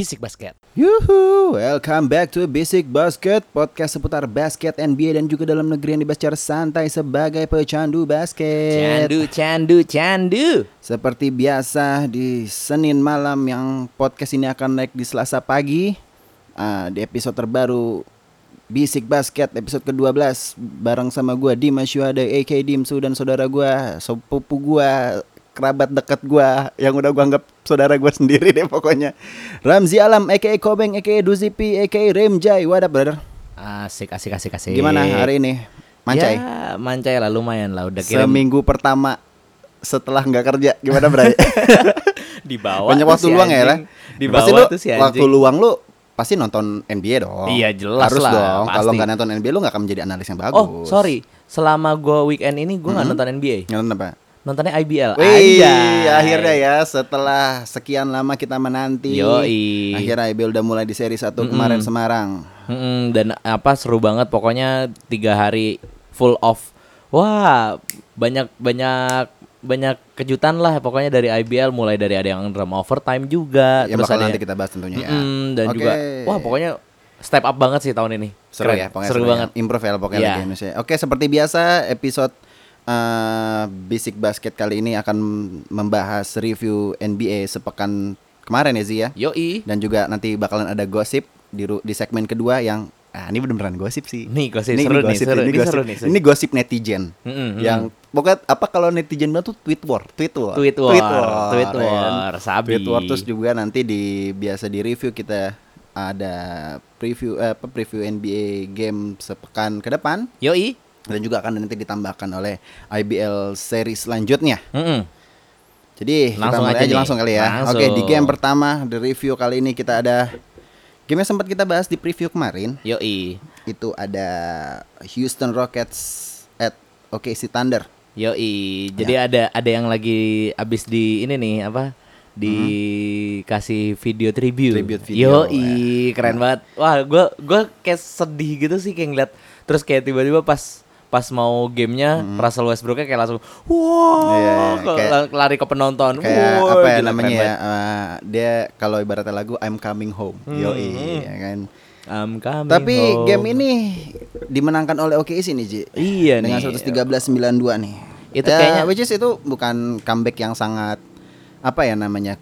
Bisik Basket. Yuhu, welcome back to Basic Basket, podcast seputar basket NBA dan juga dalam negeri yang dibahas secara santai sebagai pecandu basket. Candu, candu, candu. Seperti biasa di Senin malam yang podcast ini akan naik di Selasa pagi. Ah, di episode terbaru Basic Basket episode ke-12 bareng sama gua Dimas Syuhada AK Dimsu dan saudara gua, sepupu gua, kerabat dekat gua yang udah gua anggap saudara gua sendiri deh pokoknya. Ramzi Alam aka Kobeng aka Duzipi aka Remjai. What up brother? Asik, asik, asik, asik. Gimana hari ini? Mancai? Ya, mancai lah lumayan lah udah kirim Seminggu pertama setelah nggak kerja gimana Bray? di bawah. Banyak waktu si luang ya lah. anjing. Di Pasti bawah lu tuh si waktu luang lu pasti nonton NBA dong. Iya, jelas Harus lah, dong. Kalau pasti. nggak nonton NBA lu nggak akan menjadi analis yang bagus. Oh, sorry. Selama gua weekend ini gua nggak nonton NBA. Nonton apa? Nontonnya IBL. Wih, Anjay. akhirnya ya setelah sekian lama kita menanti. Yoi. Akhirnya IBL udah mulai di seri 1 kemarin Semarang. Mm-mm, dan apa seru banget pokoknya tiga hari full off. Wah banyak banyak banyak kejutan lah pokoknya dari IBL mulai dari ada yang drama overtime juga Yang terus bakal ada nanti kita bahas tentunya ya. Mm-mm, dan Oke. juga wah pokoknya step up banget sih tahun ini seru Keren. ya pokoknya seru, ya. banget improve ya pokoknya Iya. lagi Indonesia. Oke seperti biasa episode eh, Basic Basket kali ini akan membahas review NBA sepekan kemarin ya Zi ya. Yoi. Dan juga nanti bakalan ada gosip di ru- di segmen kedua yang ah ini beneran gosip sih. Nih gosip ini, seru ini nih gosip, seru ini gosip, seru nih seru. ini gosip netizen. Mm-mm, yang pokoknya apa kalau netizen bilang tuh tweet war tweet war. Tweet war, tweet ya kan? war, sabi. tweet war terus juga nanti di biasa di review kita ada preview eh, apa preview NBA game sepekan ke depan. Yoi dan juga akan nanti ditambahkan oleh IBL series selanjutnya. Mm-mm. Jadi Langsung kita mulai aja aja langsung kali ya. Langsung. Oke, di game pertama di review kali ini kita ada game yang sempat kita bahas di preview kemarin yoi itu ada Houston Rockets at OKC Thunder. Yoi, jadi ada ada yang lagi abis di ini nih apa dikasih video tribute. Tribute video, Yoi, keren banget. Wah, gua gua kayak sedih gitu sih kayak ngeliat terus kayak tiba-tiba pas pas mau gamenya Russell Westbrooknya kayak langsung wah Iya, ke- kayak- lari ke penonton Kayak Wah, apa ya namanya ya? eh, dia kalau ibaratnya lagu I'm coming home. Yoi, ya kan. I'm coming Tapi home. game ini dimenangkan oleh OKC nih, Ji. Iya dengan nih. 113-92 nih. Itu Ya, kayaknya- which is itu bukan comeback yang sangat apa ya namanya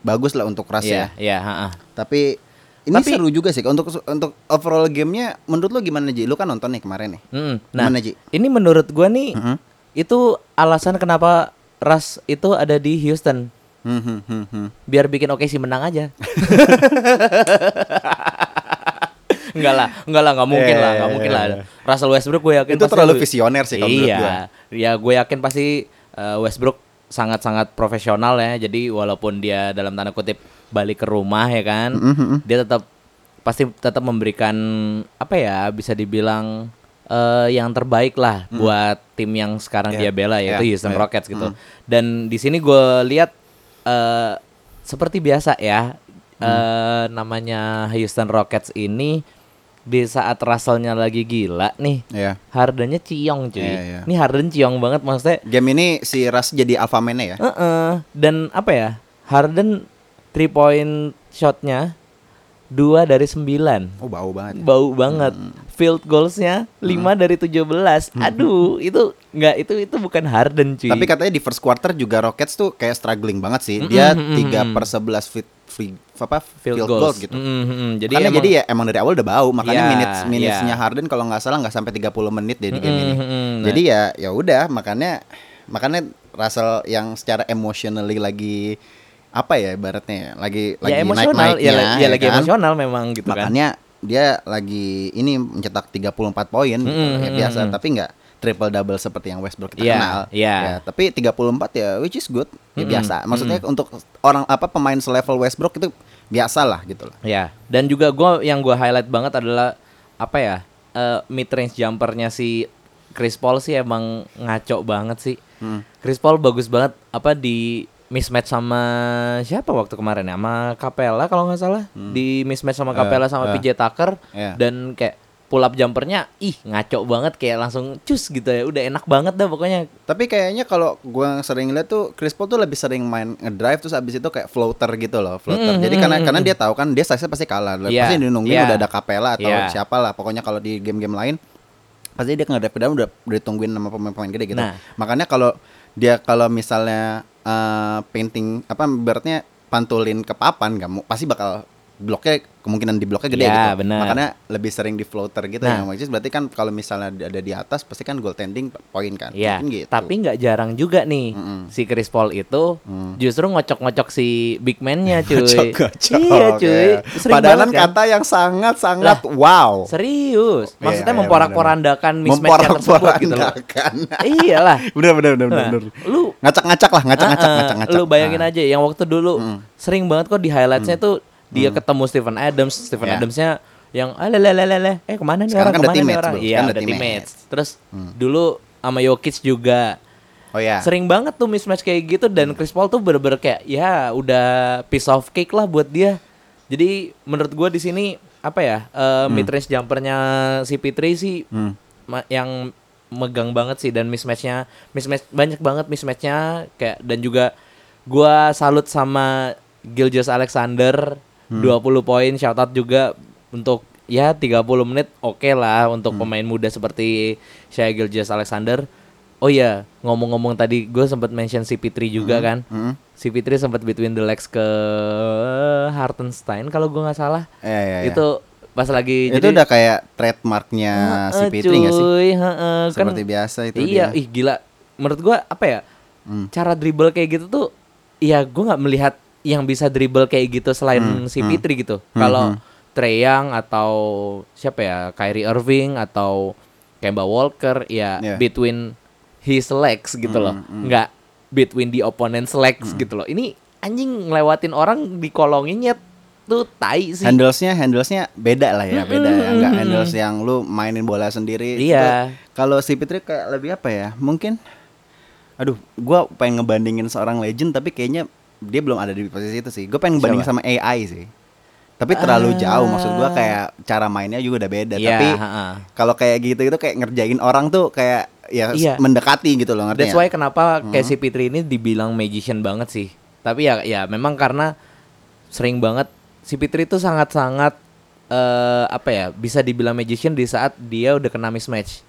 bagus lah untuk Ras Iya, ya. iya, ha-ha. Tapi ini Tapi- seru juga sih untuk untuk overall gamenya. Menurut lu gimana Ji? Lu kan nonton nih kemarin nih. Mm, Nah, Gimana, Ji? ini menurut gua nih Mhm. itu alasan kenapa Ras itu ada di Houston. Hmm, hmm, hmm, hmm. biar bikin oke sih menang aja. enggak lah, enggak lah, enggak mungkin Iya, lah, iya, enggak mungkin iya, lah. iya. Russell Westbrook gue yakin Itu pasti terlalu lu- visioner sih kalau Iya, gua. ya gue yakin pasti uh, Westbrook sangat-sangat profesional ya. Jadi walaupun dia dalam tanda kutip balik ke rumah ya kan, Mhm, dia tetap pasti tetap memberikan apa ya bisa dibilang eh, yang terbaik lah buat tim yang sekarang Iya, dia bela yaitu Houston iya. Rockets gitu. Dan di sini gue lihat eh, seperti biasa ya eh, namanya Houston Rockets ini di saat Russellnya lagi gila nih, Iya. Hardennya ciong cuy. Iya, iya. Ini Harden ciong banget maksudnya. Game ini si Ras jadi alpha man-nya ya. Heeh. Dan apa ya? Harden three point shotnya dua dari sembilan Oh, bau banget. ya. bau banget. Field goalsnya 5 dari 17. Aduh, itu nggak itu itu bukan Harden cuy. Tapi katanya di first quarter juga Rockets tuh kayak struggling banget sih. Mm-mm, Dia mm-mm, 3 mm-mm. per 11 fit, free apa field, field, goals. goals gitu. Mm, mm, mm. Jadi Karena emang- jadi ya emang dari awal udah bau, makanya Iya, minutes minutesnya iya. Harden kalau nggak salah nggak sampai 30 menit deh di game Mm, ini. Nah. Jadi ya ya udah makanya makanya Russell yang secara emotionally lagi apa ya ibaratnya ya, lagi lagi ya emosional, naik-naiknya ya, ya, lagi kan? emosional memang gitu kan. Makanya dia lagi ini mencetak 34 poin Mm, ya mm, biasa mm. tapi nggak triple double seperti yang Westbrook kita Iya, kenal. iya. Ya, tapi 34 ya which is good. Ya Mm, biasa. Maksudnya untuk orang apa pemain selevel Westbrook itu biasa lah gitu loh. Ya, dan juga gua yang gua highlight banget adalah apa ya? mid range jumpernya si Chris Paul sih emang ngaco banget sih. Hmm. Chris Paul bagus banget apa di mismatch sama siapa waktu kemarin ya? Sama Capella kalau nggak salah. Di mismatch sama Capella sama eh. PJ Tucker Iya. dan kayak pull up jumpernya ih ngaco banget kayak langsung cus gitu ya. Udah enak banget dah pokoknya. Tapi kayaknya kalau gua sering lihat tuh Chris Paul tuh lebih sering main ngedrive terus abis itu kayak floater gitu loh, floater. Mm, Jadi mm, karena karena dia tahu kan dia size pasti kalah. Iya, Pasti dia nungguin iya. udah ada Capella atau Iya. siapa lah. Pokoknya kalau di game-game lain pasti dia ngedrive ke dalam udah udah ditungguin sama pemain-pemain gede gitu. Nah. Makanya kalau dia kalau misalnya eh, painting apa beratnya pantulin ke papan kamu pasti bakal bloknya kemungkinan di bloknya gede Iya, gitu. benar. Makanya lebih sering di floater gitu Nah. ya. Which is berarti kan kalau misalnya ada di atas pasti kan goaltending poin kan. Iya, gitu. tapi nggak jarang juga nih Mm-mm. si Chris Paul itu Hmm. justru ngocok-ngocok si big man-nya cuy. Gocok-gocok, Iya cuy. ya. Sering Padahal kan? kata yang sangat-sangat wow. Serius. Maksudnya Iya, iya, memporak-porandakan mismatch tersebut gitu loh. Memporak-porandakan. Iyalah. bener bener bener Nah, bener. lu Ngacak-ngacak lah, ngacak-ngacak, Ah, ah, ngacak-ngacak. Lu bayangin Nah. aja yang waktu dulu Mm. sering banget kok di highlightsnya tuh dia ketemu Stephen Adams, Stephen Ya. Adamsnya yang alelelelele, eh ke mana nih Sekarang orang, kan ke mana nih orang? Iya, udah teammates. teammates. Terus Hmm. dulu sama Jokic juga Oh ya. sering banget tuh mismatch kayak gitu dan Chris Paul tuh bener-bener kayak ya udah piece of cake lah buat dia. Jadi menurut gua di sini apa ya eh, mid range jumpernya si Pitri sih Hmm. yang megang banget sih dan mismatchnya mismatch banyak banget mismatchnya kayak dan juga gua salut sama Gilgeous Alexander Hmm. 20 poin shoutout juga untuk ya 30 menit oke lah untuk Hmm. pemain muda seperti Shai Gilgeous Alexander oh iya ngomong-ngomong tadi gue sempat mention si Pitri juga kan Hmm. si Pitri sempat between the legs ke Hartenstein kalau gua nggak salah Iya, iya, iya. itu pas lagi itu udah kayak trademarknya si Pitri nggak sih? cuy, heeh, kan Seperti biasa itu iya dia. ih gila menurut gua apa ya Hmm. cara dribble kayak gitu tuh ya gua nggak melihat yang bisa dribble kayak gitu selain Hmm, si hmm. Pitri gitu Hmm, kalau hmm. Trey Young atau siapa ya Kyrie Irving atau Kemba Walker ya Yeah. between his legs gitu loh Hmm, hmm. nggak between the opponent's legs gitu loh ini anjing ngelewatin orang dikolonginnya tuh tai sih Handlesnya, handlesnya beda lah ya, beda ya. Enggak handles yang lu mainin bola sendiri. Iya. Kalau si Pitri kayak lebih apa ya? Mungkin aduh, gua pengen ngebandingin seorang legend tapi kayaknya dia belum ada di posisi itu sih. Gue pengen ngebandingin sama AI sih. Tapi terlalu Ah. jauh maksud gua kayak cara mainnya juga udah beda. Iya, tapi kalau kayak gitu itu kayak ngerjain orang tuh kayak ya Iya. mendekati gitu loh ngerti That's why kenapa Hmm. Casey Pitri ini dibilang magician banget sih. Tapi ya ya memang karena sering banget si Pitri itu sangat-sangat eh apa ya bisa dibilang magician di saat dia udah kena mismatch.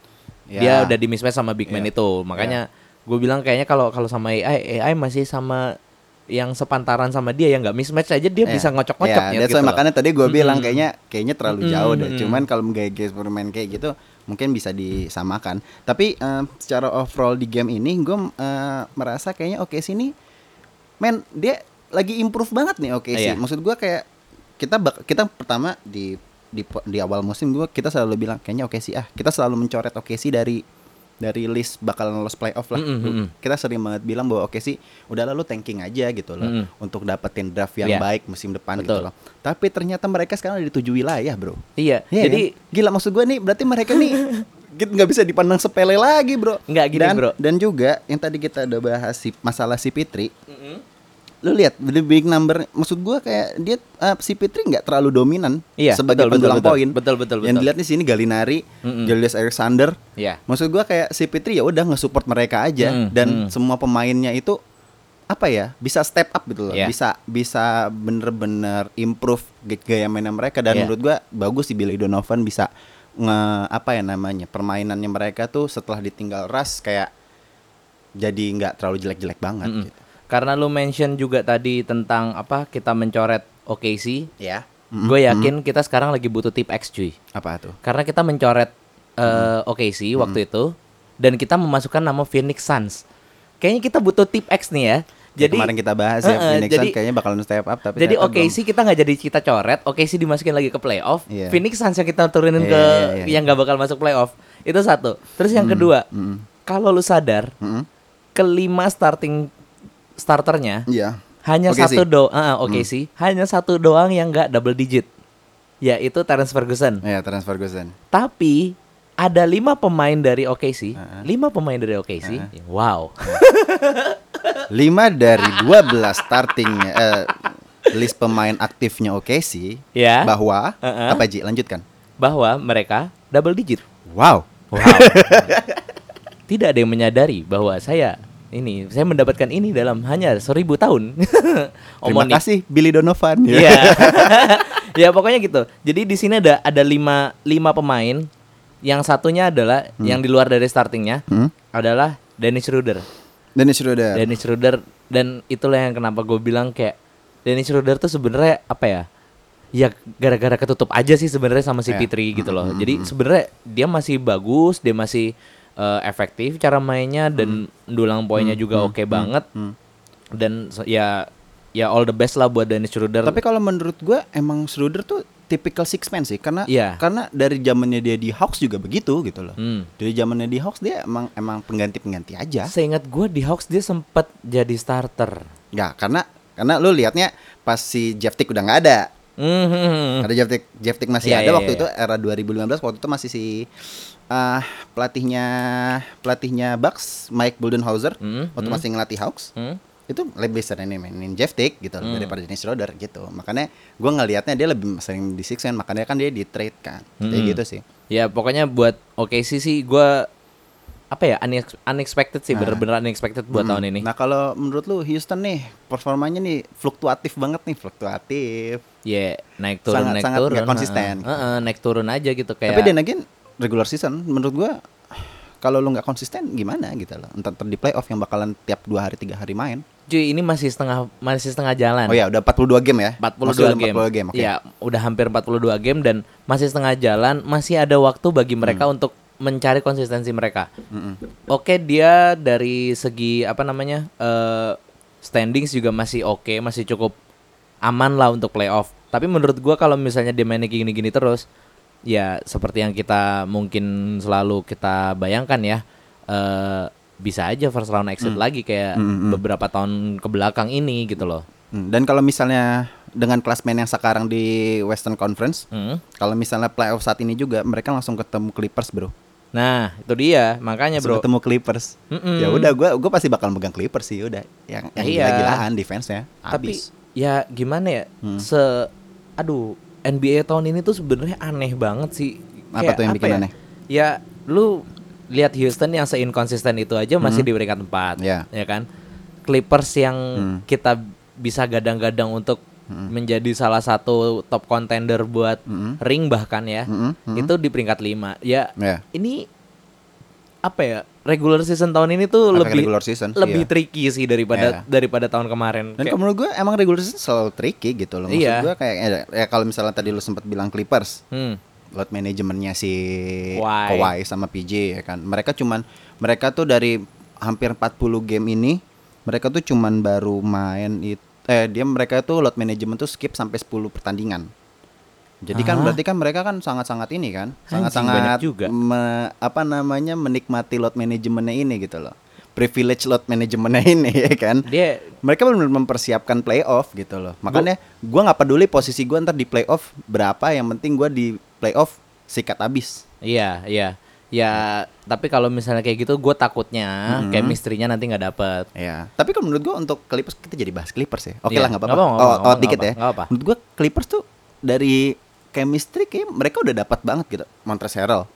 Ya. Dia udah di mismatch sama big man Ya. itu. Makanya gue bilang kayaknya kalau kalau sama AI AI masih sama yang sepantaran sama dia yang nggak mismatch aja dia Ya. bisa ngocok-ngocok Ya, ya, gitu makanya tadi gue bilang Mm-mm. kayaknya kayaknya terlalu Mm-mm, jauh deh. Cuman kalau gaya-gaya bermain kayak gitu mungkin bisa disamakan. Tapi eh, secara overall di game ini gue eh, merasa kayaknya oke sini men dia lagi improve banget nih oke sih. Iya. Maksud gue kayak kita bak- kita pertama di di di awal musim gue kita selalu bilang kayaknya oke sih ah kita selalu mencoret oke sih dari dari list bakal lolos playoff lah. Mm-mm, mm-mm. Kita sering banget bilang bahwa oke sih udah lalu tanking aja gitu loh Mm-mm. untuk dapetin draft yang Iya. baik musim depan gitu Betul. loh. Tapi ternyata mereka sekarang ada di tujuh wilayah, Bro. Iya. Iya Jadi kan? gila maksud gue nih berarti mereka nih gitu nggak bisa dipandang sepele lagi, Bro. Nggak gini, dan, Bro. Dan juga yang tadi kita udah bahas si masalah si Pitri. Lu lihat the big number maksud gua kayak dia eh, si Pitri nggak terlalu dominan Iya, sebagai betul, pendulang betul. poin. Betul, betul, Yang betul. dilihat di sini Galinari, Mm-mm. Julius Alexander. ya. Maksud gua kayak si Pitri ya udah nge-support mereka aja Mm, dan mm. semua pemainnya itu apa ya bisa step up gitu loh Iya. bisa bisa bener-bener improve gaya mainnya mereka dan Iya. menurut gua bagus sih Billy Donovan bisa nge apa ya namanya permainannya mereka tuh setelah ditinggal Ras kayak jadi nggak terlalu jelek-jelek banget Mm-mm. gitu Karena lu mention juga tadi tentang apa kita mencoret OKC, ya gue yakin kita sekarang lagi butuh tip X cuy. apa tuh Karena kita mencoret eh, OKC waktu itu dan kita memasukkan nama Phoenix Suns. Kayaknya kita butuh tip X nih ya. jadi Jadi kemarin kita bahas ya Heeh, Phoenix jadi- Suns kayaknya bakalan step up tapi jadi ternyata OKC kita nggak jadi kita coret, OKC dimasukin lagi ke playoff. Iya. Phoenix Suns yang kita turunin Iya, ke iya, iya. yang nggak bakal masuk playoff. Itu satu. Terus yang Hmm, kedua, mm, kalau lu sadar mm, kelima starting starternya iya hanya OKC. satu do ah oke sih hanya satu doang yang nggak double digit yaitu Terence Ferguson ya transfer Ferguson tapi ada lima pemain dari OKC Heeh. lima pemain dari OKC wow 5 dari 12 starting eh, list pemain aktifnya OKC ya bahwa Heeh. apa Ji lanjutkan bahwa mereka double digit. Wow. Wow. Tidak ada yang menyadari bahwa saya ini saya mendapatkan ini dalam hanya seribu tahun. Terima Omonik. kasih Billy Donovan. Iya. ya pokoknya gitu. Jadi di sini ada ada lima lima pemain. Yang satunya adalah yang di luar dari startingnya Hmm? adalah Dennis Schroeder. Dennis Schroeder. Dennis Schroeder dan itulah yang kenapa gue bilang kayak Dennis Schroeder tuh sebenarnya apa ya? Ya gara-gara ketutup aja sih sebenarnya sama si Ya. Fitri gitu loh. Jadi sebenarnya dia masih bagus, dia masih eh, efektif cara mainnya dan dulang poinnya juga oke banget. Hmm. Dan ya ya all the best lah buat Dennis Schroeder. Tapi kalau menurut gua emang Schroeder tuh typical six man sih karena Iya. karena dari zamannya dia di Hawks juga begitu gitu loh. Hmm. Dari zamannya di Hawks dia emang emang pengganti-pengganti aja. Seingat gue di Hawks dia sempat jadi starter. Ya, karena karena lu lihatnya pas si Jeff Tick udah nggak ada. Hmm. Ada Jeff Tick, Jeff Tick masih Iya, ada iya, waktu iya. itu era 2015 waktu itu masih si ah pelatihnya pelatihnya Bucks Mike Budenholzer Hmm, waktu hmm. masih ngelatih Hawks. Hmm. itu lebih sering mainin Jeff Tick gitu Hmm. daripada Dennis Schroeder gitu makanya gua ngelihatnya dia lebih sering di six man makanya kan dia di trade kan kayak Hmm. gitu sih Ya pokoknya buat OKC sih gue apa ya unex- unexpected sih Nah. bener-bener unexpected buat Mm-mm. tahun ini. nah kalau menurut lu Houston nih performanya nih fluktuatif banget nih fluktuatif Ya naik turun Sangat- naik sangat turun. nggak konsisten. Heeh, heeh, naik turun aja gitu kayak. tapi dan again regular season menurut gua kalau lu nggak konsisten gimana gitu loh entar di playoff yang bakalan tiap dua hari tiga hari main Cuy ini masih setengah masih setengah jalan. oh ya udah 42 game ya 42 Maksudnya udah game. 42 game oke Ya, udah hampir 42 game dan masih setengah jalan, masih ada waktu bagi Hmm. mereka untuk mencari konsistensi mereka. Mm-mm. Oke, dia dari segi apa namanya? eh standings juga masih oke, masih cukup aman lah untuk playoff. Tapi menurut gua kalau misalnya dia mainnya gini-gini terus, ya seperti yang kita mungkin selalu kita bayangkan ya, eh bisa aja first round exit lagi kayak Hmm, hmm, beberapa tahun ke belakang ini gitu loh. Hmm, dan kalau misalnya dengan klasmen yang sekarang di Western Conference Hmm. Kalau misalnya playoff saat ini juga mereka langsung ketemu Clippers, Bro. Nah, itu dia, makanya Langsung bro. ketemu Clippers. Ya udah gua gua pasti bakal megang Clippers sih udah. Yang yang Iya. gila-gilaan defense-nya Tapi habis. ya gimana ya? Hmm. Se aduh, NBA tahun ini tuh sebenarnya aneh banget sih. Apa Kayak tuh yang bikin ya? aneh? Ya, lu lihat Houston yang seinkonsisten itu aja masih Hmm. di peringkat 4, Ya. ya kan? Clippers yang Hmm. kita bisa gadang-gadang untuk Hmm. menjadi salah satu top contender buat Mm-mm. ring bahkan ya. Mm-mm, mm-mm. Itu di peringkat 5. Ya, Ya. ini apa ya? Regular season tahun ini tuh Efek lebih regular season, lebih iya. tricky sih daripada Iya. daripada tahun kemarin. Dan Kayak- menurut gue emang regular season selalu tricky gitu loh. Maksud Iya. gue kayak ya, ya kalau misalnya tadi lu sempat bilang Clippers, Hmm. load manajemennya si Kawhi. Kawhi sama PJ ya kan. Mereka cuman mereka tuh dari hampir 40 game ini mereka tuh cuman baru main itu eh dia mereka tuh load management tuh skip sampai 10 pertandingan. Jadi kan Ah. berarti kan mereka kan sangat-sangat ini kan, sangat-sangat juga. me- apa namanya menikmati load manajemennya ini gitu loh. Privilege load manajemennya ini ya kan Dia mereka benar mempersiapkan playoff gitu loh. Makanya gua nggak peduli posisi gua ntar di playoff berapa, yang penting gua di playoff sikat abis. iya, iya. Ya, tapi kalau misalnya kayak gitu gue takutnya Mhm. chemistry-nya nanti nggak dapet. Ya. Tapi kalau menurut gua untuk Clippers kita jadi bahas Clippers ya. Oke Iya, lah nggak apa-apa. Oh, oh, dikit ya. Menurut gua Clippers tuh dari chemistry kayak mereka udah dapat banget gitu. Montrezl Harrell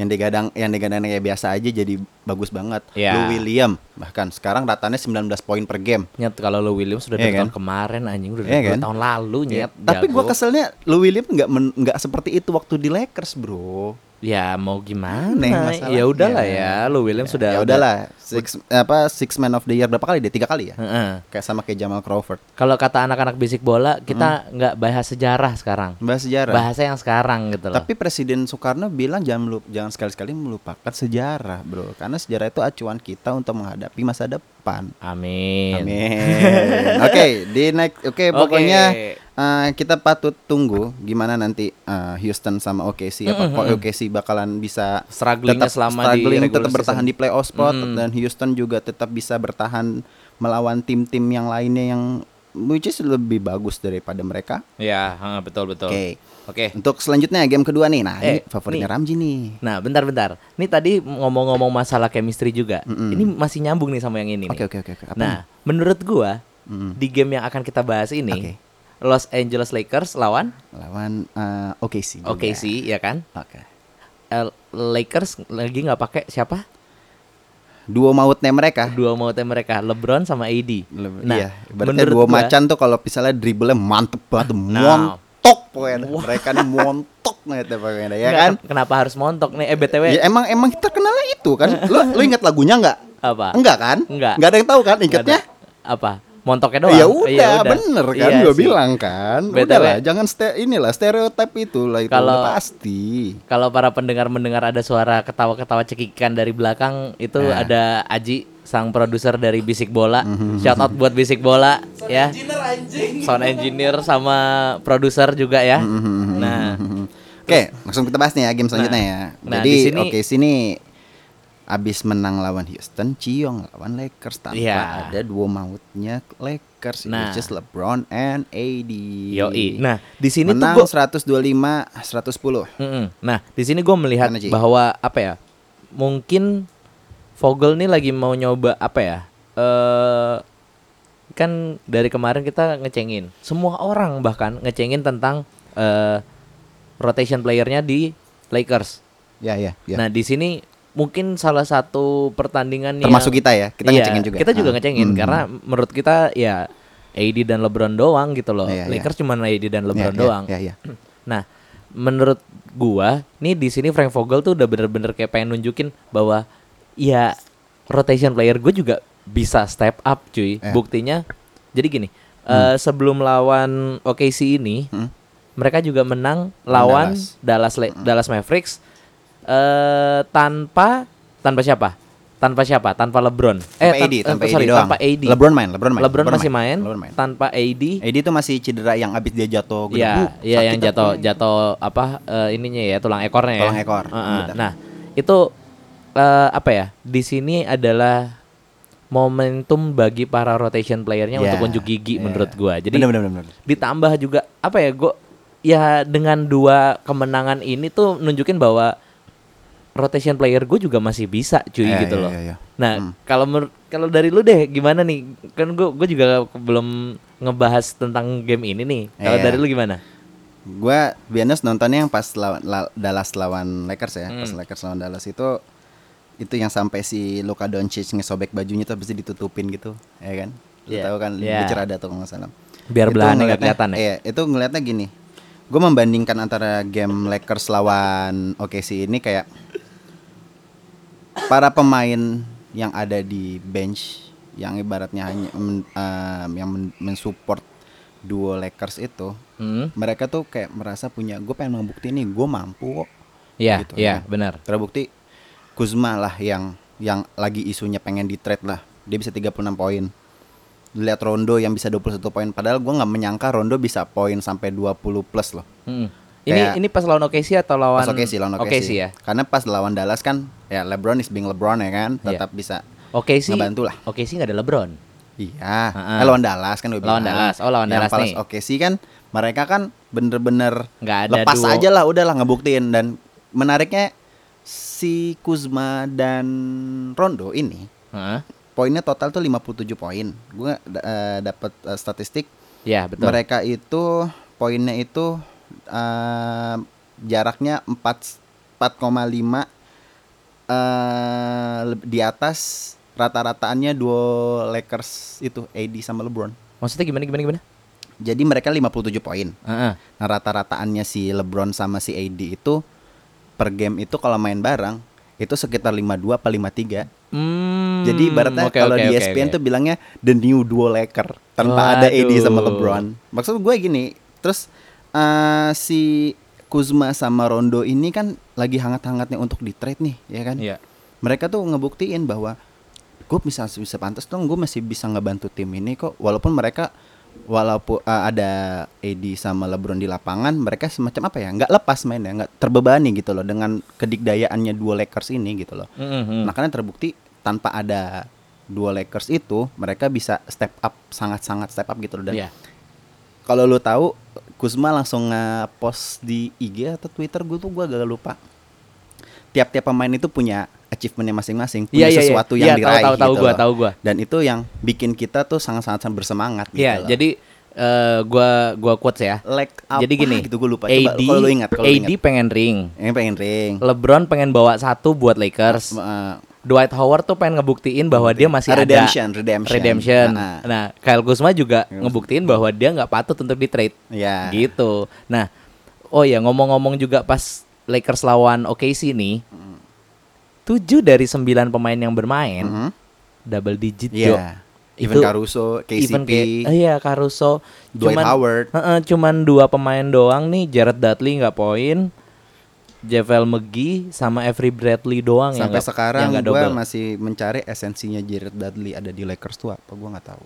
yang digadang yang digadang kayak biasa aja jadi bagus banget. Iya. Lou William bahkan sekarang ratanya 19 poin per game. Nyet kalau lo Williams sudah Iya dari kan? tahun kemarin anjing udah dari kan? tahun lalu nyet. tapi gua keselnya Lou William nggak nggak seperti itu waktu di Lakers, Bro. Ya mau gimana? Aneh masalahnya. Ya udahlah ya, lo Williams sudah ya udahlah six apa six man of the year berapa kali dia tiga kali ya Heeh. kayak sama kayak Jamal Crawford Kalau kata anak-anak bisik bola, kita nggak bahas sejarah sekarang. bahas sejarah Bahasa yang sekarang gitu loh. tapi Presiden Soekarno bilang jangan melup, jangan sekali-sekali melupakan sejarah bro karena sejarah itu acuan kita untuk menghadapi masa depan Amin. Amin oke di next oke Oke. pokoknya eh, kita patut tunggu gimana nanti eh, Houston sama OKC apa kok OKC bakalan bisa Strugglingnya tetap selama di struggling, regular tetap bertahan season. di playoff spot Mm. dan Houston juga tetap bisa bertahan melawan tim-tim yang lainnya yang which is lebih bagus daripada mereka. Ya, betul betul. Oke. Oke. Untuk selanjutnya game kedua nih. Nah, Eh, ini favoritnya nih. Ramji nih. Nah, bentar-bentar. Ini tadi ngomong-ngomong masalah chemistry juga. Mm-mm. Ini masih nyambung nih sama yang ini. Oke, oke, oke. Apa Nah, menurut gua Mm. di game yang akan kita bahas ini, Oke. Los Angeles Lakers lawan Lawan eh, OKC. juga. OKC, ya kan? Oke. eh, Lakers lagi nggak pakai siapa? Duo mautnya mereka. Dua mautnya mereka, LeBron sama AD. Le- Nah, iya, berarti menurut dua gua- macan tuh kalau misalnya dribblenya mantep banget, Nah. montok pokoknya. Mereka nih montok banget pokoknya, ya kan? Kenapa harus montok nih? Eh BTW Ya emang emang terkenalnya itu kan. Lu lu ingat lagunya nggak? apa? Enggak kan? Enggak. Enggak ada yang tahu kan ada. Apa? Montoknya doang. Ya Oh, udah, bener kan Iya gua sih. bilang kan. Udah lah, jangan ste inilah stereotip itu lah itu Kalau- udah pasti. Kalau para pendengar mendengar ada suara ketawa-ketawa cekikan dari belakang, itu Nah. ada Aji sang produser dari Bisik Bola. Mhm. Shout out buat Bisik Bola ya. Sound engineer sama produser juga ya. Mhm. Nah, Oke, langsung kita bahas nih ya game selanjutnya ya. nah, Jadi di sini- oke sini abis menang lawan Houston, Ciong lawan Lakers tanpa Iya. ada dua mautnya Lakers, Nah. which is LeBron and AD. yoi. Nah, di sini menang tuh gua 125 110. Mm-mm. Nah, di sini gue melihat Gimana, Ci? bahwa apa ya? Mungkin Vogel nih lagi mau nyoba apa ya? Eh kan dari kemarin kita ngecengin. Semua orang bahkan ngecengin tentang eh rotation playernya di Lakers. Ya ya ya. Nah, di sini mungkin salah satu pertandingan Termasuk yang kita ya, kita Iya, ngecengin juga. Kita juga Ah. ngecengin Hmm. karena menurut kita ya AD dan LeBron doang gitu loh. Iya, iya. Lakers cuma AD dan LeBron Ya, ya, doang. Ya ya. Nah, menurut gua, nih di sini Frank Vogel tuh udah bener-bener kayak pengen nunjukin bahwa ya rotation player gue juga bisa step up, cuy. Eh. Buktinya, jadi gini, eh, sebelum lawan OKC ini, Hmm. mereka juga menang lawan Dallas La- Dallas Mavericks eh tanpa tanpa siapa? Tanpa siapa? Tanpa LeBron. Tanpa tan- AD, tanpa sorry, AD doang. tanpa AD. LeBron main, LeBron main. LeBron masih main, LeBron main. tanpa AD. AD itu masih cedera yang abis dia jatuh Iya, iya yang jatuh jatuh apa eh, ininya ya tulang ekornya ya. Tulang ekor, Heeh. benar. Nah, itu eh, apa ya? Di sini adalah momentum bagi para rotation playernya Iya, untuk unjuk gigi iya. menurut gua. Jadi bener, bener, bener. ditambah juga apa ya? Gua ya dengan dua kemenangan ini tuh nunjukin bahwa rotation player gue juga masih bisa cuy Iya, gitu iya, loh. iya, iya. Nah, Hmm. kalau kalau dari lu deh gimana nih? Kan gue gue juga belum ngebahas tentang game ini nih. Kalau Iya. dari lu gimana? Gua biasanya nontonnya yang pas lawan la- Dallas lawan Lakers ya, pas Hmm. Lakers lawan Dallas itu itu yang sampai si Luka Doncic ngesobek bajunya tuh bisa ditutupin gitu, ya kan? Lu Iya, tahu kan iya. bicara ada tuh kalau nggak salah. Biar Itu belahannya nggak kelihatan ya. Iya, itu ngelihatnya gini. Gue membandingkan antara game Lakers lawan OKC ini kayak para pemain yang ada di bench yang ibaratnya hanya men- em, yang men- mensupport duo Lakers itu Hmm. mereka tuh kayak merasa punya gue pengen membukti nih gue mampu kok Iya, Gitu, iya, ya. benar. terbukti Kuzma lah yang yang lagi isunya pengen di trade lah dia bisa 36 poin lihat Rondo yang bisa 21 poin padahal gue nggak menyangka Rondo bisa poin sampai 20 plus loh Hmm. Ini Kayak- ini pas lawan OKC atau lawan pas OKC lawan OKC. OKC ya. karena pas lawan Dallas kan ya LeBron is being LeBron ya kan Iya. tetap bisa OKC Ngebantu lah. OKC nggak ada LeBron. Iya, Heeh. eh, lawan Dallas kan gue Lawan. Dallas. Oh, lawan Yang Dallas pas nih. OKC kan mereka kan bener-bener Nggak ada lepas duo. aja lah udahlah ngebuktiin dan menariknya si Kuzma dan Rondo ini Heeh. poinnya total tuh 57 poin. Gue dapat eh, statistik Ya, betul. mereka itu poinnya itu eh, jaraknya 4 4,5 eh leb- di atas rata-rataannya duo Lakers itu AD sama LeBron. Maksudnya gimana gimana gimana? Jadi mereka 57 poin. Heeh. Nah, rata-rataannya si LeBron sama si AD itu per game itu kalau main bareng itu sekitar 52 apa 53. Hmm. Jadi ibaratnya oke, kalau oke, di E oke, ESPN oke. tuh bilangnya the new duo Laker tanpa ada AD sama Waduh. LeBron. Maksud gue gini, terus eh, si Kuzma sama Rondo ini kan lagi hangat-hangatnya untuk di trade nih, ya kan? Iya. Mereka tuh ngebuktiin bahwa gue bisa bisa pantas dong, gue masih bisa ngebantu tim ini kok. Walaupun mereka walaupun eh, ada AD sama LeBron di lapangan, mereka semacam apa ya? nggak lepas mainnya, nggak terbebani gitu loh dengan kedikdayaannya dua Lakers ini gitu loh. Mhm. Makanya terbukti tanpa ada dua Lakers itu mereka bisa step up sangat-sangat step up gitu loh dan Iya. kalau lu tahu Kuzma langsung nge-post di IG atau Twitter gue tuh gue agak lupa. Tiap-tiap pemain itu punya achievementnya masing-masing, punya Iya, iya, iya. sesuatu Iya, yang tahu, diraih tahu, tahu gitu gua, tahu gua. Dan itu yang bikin kita tuh sangat-sangat bersemangat gitu Iya, loh. jadi eh gua gua quotes ya. Like apa Jadi gini, gitu gue lupa. Coba AD, kalau lu ingat, kalau AD ingat. pengen ring. Yang pengen ring. LeBron pengen bawa satu buat Lakers. Eh, Dwight Howard tuh pengen ngebuktiin bahwa dia masih Redemption, ada redemption. redemption. Ah, ah. Nah, Kyle Kuzma juga ngebuktiin bahwa dia nggak patut untuk di trade. Ya. Gitu. Nah, oh ya ngomong-ngomong juga pas Lakers lawan OKC nih, tujuh dari sembilan pemain yang bermain Mhm. double digit Iya. Jo. Even Itu- Caruso, KCP, Even kayak, eh, iya Caruso, Dwight cuman, Howard. Heeh, cuman dua pemain doang nih, Jared Dudley nggak poin, Javel McGee sama Avery Bradley doang Sampai sekarang yang nggak gue masih mencari esensinya Jared Dudley ada di Lakers tuh apa gue nggak tahu.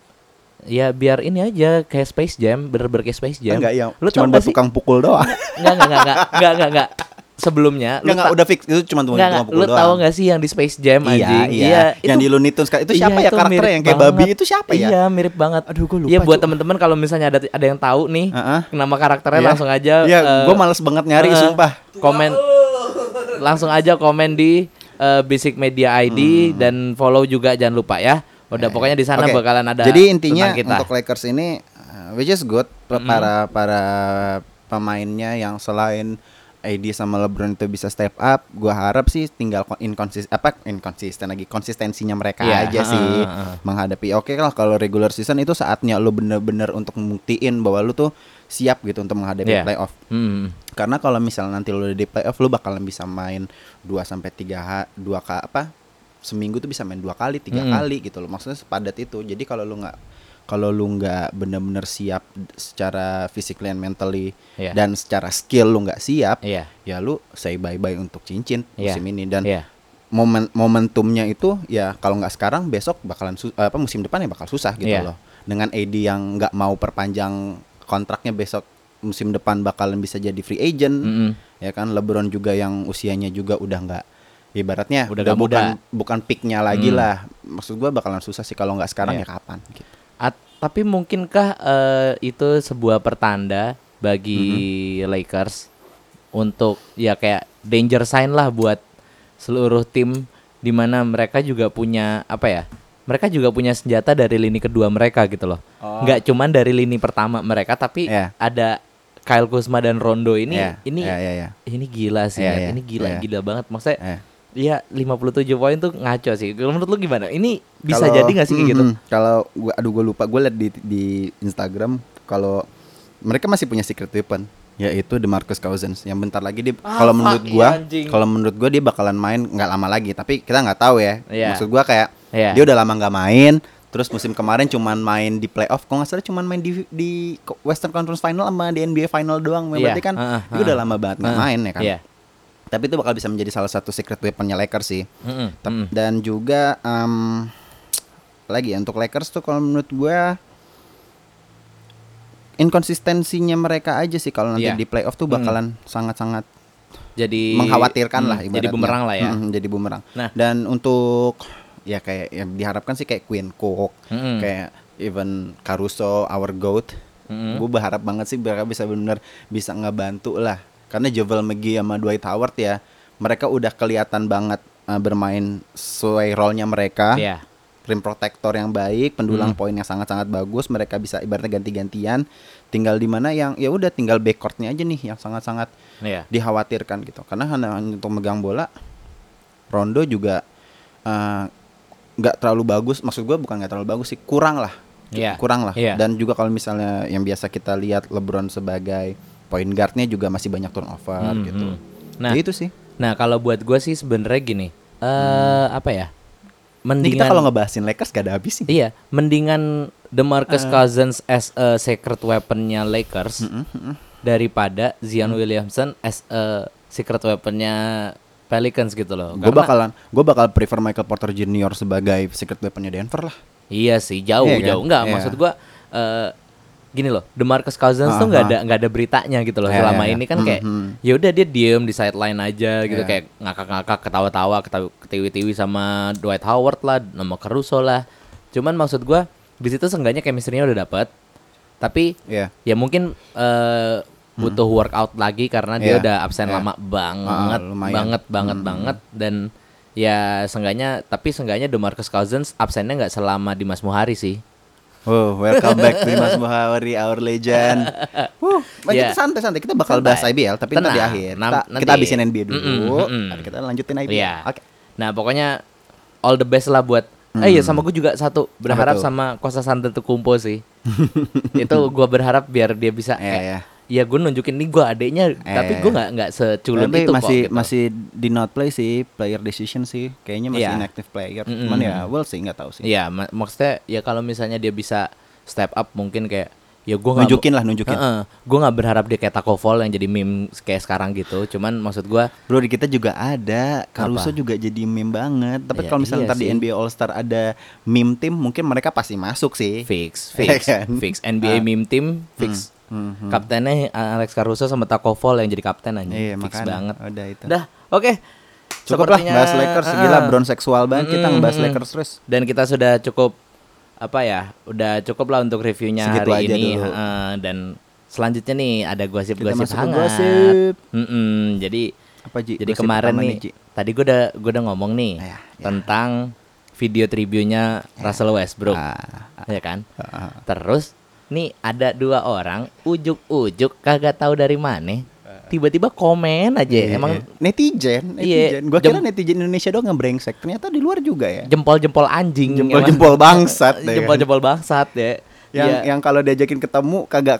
Ya biar ini aja kayak Space Jam, bener-bener kayak Space Jam. Enggak yang Lu cuma buat tukang pukul doang. Enggak, enggak, enggak, enggak, enggak, enggak. Sebelumnya, Enggak enggak ta- udah fix itu cuma enggak, tukang pukul lu doang. tahu nggak sih yang di Space Jam Iya, anjing? iya. Yang di Looney Tunes itu siapa iya, ya karakternya mirip yang kayak babi itu siapa ya? Iya, mirip banget. Aduh, gua lupa, Iya, buat teman-teman kalau misalnya ada ada yang tahu nih Heeh. nama karakternya Iya. langsung aja Iya, eh, gue males banget nyari eh, sumpah. Komen langsung aja komen di eh, Basic Media ID dan follow juga jangan lupa ya. Udah pokoknya di sana Hmm. Oke. bakalan ada Jadi intinya kita. untuk Lakers ini uh, which is good para para pemainnya yang selain AD sama LeBron itu bisa step up, gua harap sih tinggal kon- inkonsis apa inkonsisten lagi konsistensinya mereka Iya, aja sih ha, ha. menghadapi. Oke lah kalau regular season itu saatnya lu bener-bener untuk membuktiin bahwa lu tuh siap gitu untuk menghadapi Iya. playoff. Hmm. Karena kalau misalnya nanti lu udah di playoff lu bakalan bisa main 2 sampai 3 ha, dua ka, apa? Seminggu tuh bisa main dua kali, tiga Mm-mm. kali gitu loh. Maksudnya sepadat itu. Jadi kalau lu nggak kalau lu nggak bener-bener siap secara physically and mentally Iya. dan secara skill lu nggak siap, Iya. ya lu say bye bye untuk cincin Iya. musim ini dan Iya. momen momentumnya itu ya kalau nggak sekarang besok bakalan apa musim depan ya bakal susah gitu Iya. loh. Dengan AD yang nggak mau perpanjang kontraknya besok musim depan bakalan bisa jadi free agent Mm-mm. ya kan LeBron juga yang usianya juga udah nggak ibaratnya Udah udah, bukan muda. bukan peaknya lagi Hmm. lah maksud gua bakalan susah sih kalau nggak sekarang Iya. ya kapan gitu. Tapi mungkinkah eh, itu sebuah pertanda bagi Mm-hmm. Lakers untuk ya kayak danger sign lah buat seluruh tim di mana mereka juga punya apa ya? Mereka juga punya senjata dari lini kedua mereka gitu loh. Oh. Nggak cuman dari lini pertama mereka tapi Iya. ada Kyle Kuzma dan Rondo ini Iya, ini iya, iya, iya. ini gila sih, Nat. iya, ini gila iya. gila banget. Maksudnya Eh. Iya 57 poin tuh ngaco sih. Menurut lu gimana? Ini bisa Kalau- jadi nggak sih kayak gitu? Kalau gua aduh gua lupa gua liat di di Instagram kalau mereka masih punya secret weapon yaitu DeMarcus Cousins yang bentar lagi dia Ah, kalau menurut gua iya, kalau menurut gua dia bakalan main nggak lama lagi tapi kita nggak tahu ya Iya. maksud gua kayak Iya. dia udah lama nggak main terus musim kemarin cuman main di playoff kok nggak salah cuman main di di Western Conference Final sama di NBA Final doang Iya, berarti kan heeh, dia udah lama banget nggak Heeh, main ya kan Iya. Tapi itu bakal bisa menjadi salah satu secret weaponnya Lakers sih Tep- mm-mm. Dan juga em, lagi ya, untuk Lakers tuh kalau menurut gua inkonsistensinya mereka aja sih kalau nanti Iya. di playoff tuh bakalan sangat-sangat Jadi mengkhawatirkan lah mm, ibaratnya. Jadi bumerang lah ya. Mm, jadi bumerang. Nah. Dan untuk ya kayak yang diharapkan sih kayak Queen Cook, Mm-mm. kayak even Caruso, our goat. Mm-mm. Gue berharap banget sih mereka bisa benar bisa ngebantu lah. Karena Jovel McGee sama Dwight Howard ya, mereka udah kelihatan banget uh, bermain sesuai role-nya mereka. Iya. Rim protector yang baik, pendulang Hmm. poin yang sangat-sangat bagus, mereka bisa ibaratnya ganti-gantian. Tinggal di mana yang ya udah tinggal backcourtnya aja nih yang sangat-sangat Iya. dikhawatirkan gitu. Karena hanya untuk megang bola, Rondo juga uh, nggak terlalu bagus. Maksud gue bukan nggak terlalu bagus sih, kurang lah, Iya. kurang lah. Iya. Dan juga kalau misalnya yang biasa kita lihat LeBron sebagai point guardnya juga masih banyak turnover Hmm, gitu. hmm. Nah, Ya itu sih. Nah, kalau buat gue sih sebenarnya gini. Eh apa ya? Ini Mendingan kita kalau ngebahasin Lakers gak ada habis sih. Iya, mendingan DeMarcus Cousins as a secret weaponnya Lakers daripada Zion Williamson as a secret weaponnya Pelicans gitu loh. Gue bakalan, gue bakal prefer Michael Porter Jr. sebagai secret weaponnya Denver lah. Iya sih, jauh Iya kan? jauh enggak. Iya. Maksud gua eh gini loh, DeMarcus Cousins tuh Aha. nggak ada nggak ada beritanya gitu loh. Iya, Selama iya, iya. ini kan kayak Mhm. ya udah dia diem di sideline aja gitu Iya. kayak ngakak-ngakak, ketawa-tawa, ketawa ketiwi-tiwi sama Dwight Howard lah, nama Caruso lah. Cuman maksud gua di situ seenggaknya chemistry-nya udah dapet. Tapi Iya. ya mungkin eh butuh workout lagi karena dia Iya, udah absen iya. lama banget, lumayan. banget, banget, Hmm. banget dan ya seenggaknya tapi seenggaknya DeMarcus Cousins absennya nggak selama Dimas Muhari sih. Oh, welcome back to Mas Muhawari, our legend. Wuh, Ya. kita santai-santai. Kita bakal Santai. bahas IBL, tapi ntar di Tenang. akhir. Kita, nanti. kita habisin NBA dulu. Mm-mm, mm-mm. Nanti kita lanjutin IBL. Iya. Oke. Nah, pokoknya all the best lah buat Eh iya sama gue juga satu berharap tuh? sama Kosa Santel Kumpo sih. itu gue berharap biar dia bisa Iya, eh, iya. Ya gue nunjukin nih gue adeknya tapi Eh. gue nggak nggak seculun Tapi itu kok, masih gitu. masih di not play sih, player decision sih. Kayaknya masih Iya. inactive player. Mm-mm. Cuman ya, well sih nggak tahu sih. Iya, mak- maksudnya ya kalau misalnya dia bisa step up mungkin kayak ya gue Nunjukin lah, nunjukin. gue nggak berharap dia kayak Taco Fall yang jadi meme kayak sekarang gitu. Cuman maksud gue Bro di kita juga ada Caruso Apa? juga jadi meme banget Tapi Ya, kalau misalnya iya ntar di sih. NBA All Star ada meme tim Mungkin mereka pasti masuk sih fix, Iya fix, kan? fix NBA Ah. meme team fix. Hmm. Kaptennya Alex Caruso sama Taco Fall yang jadi kapten aja. Iya fix makanya banget. Udah itu Dah, oke. Cukup lah bahas Lakers Ah, Gila brown seksual banget Kita Mm-mm, ngebahas mm-mm. Lakers terus Dan kita sudah cukup apa ya? Udah cukup lah untuk reviewnya Segitu hari aja ini. dulu. Heeh, dan selanjutnya nih ada Kita gosip-gosip hangat. gosip. Mm-mm, jadi Apa Ji? jadi Gosip kemarin nih, Ji? tadi gue udah gue udah ngomong nih Ah, ya, ya. tentang video tribunya Russell Westbrook, Ah, ah, ya kan? ah, ah. Terus nih ada dua orang ujuk-ujuk kagak tahu dari mana, tiba-tiba komen aja. Iya. Emang netizen, Iya, netizen. Gua kira netizen Indonesia doang ngebrengsek. Ternyata di luar juga ya. jempol-jempol anjing, Jempol-jempol bangsat deh kan. jempol-jempol bangsat ya. Yang Iya. yang kalau diajakin ketemu kagak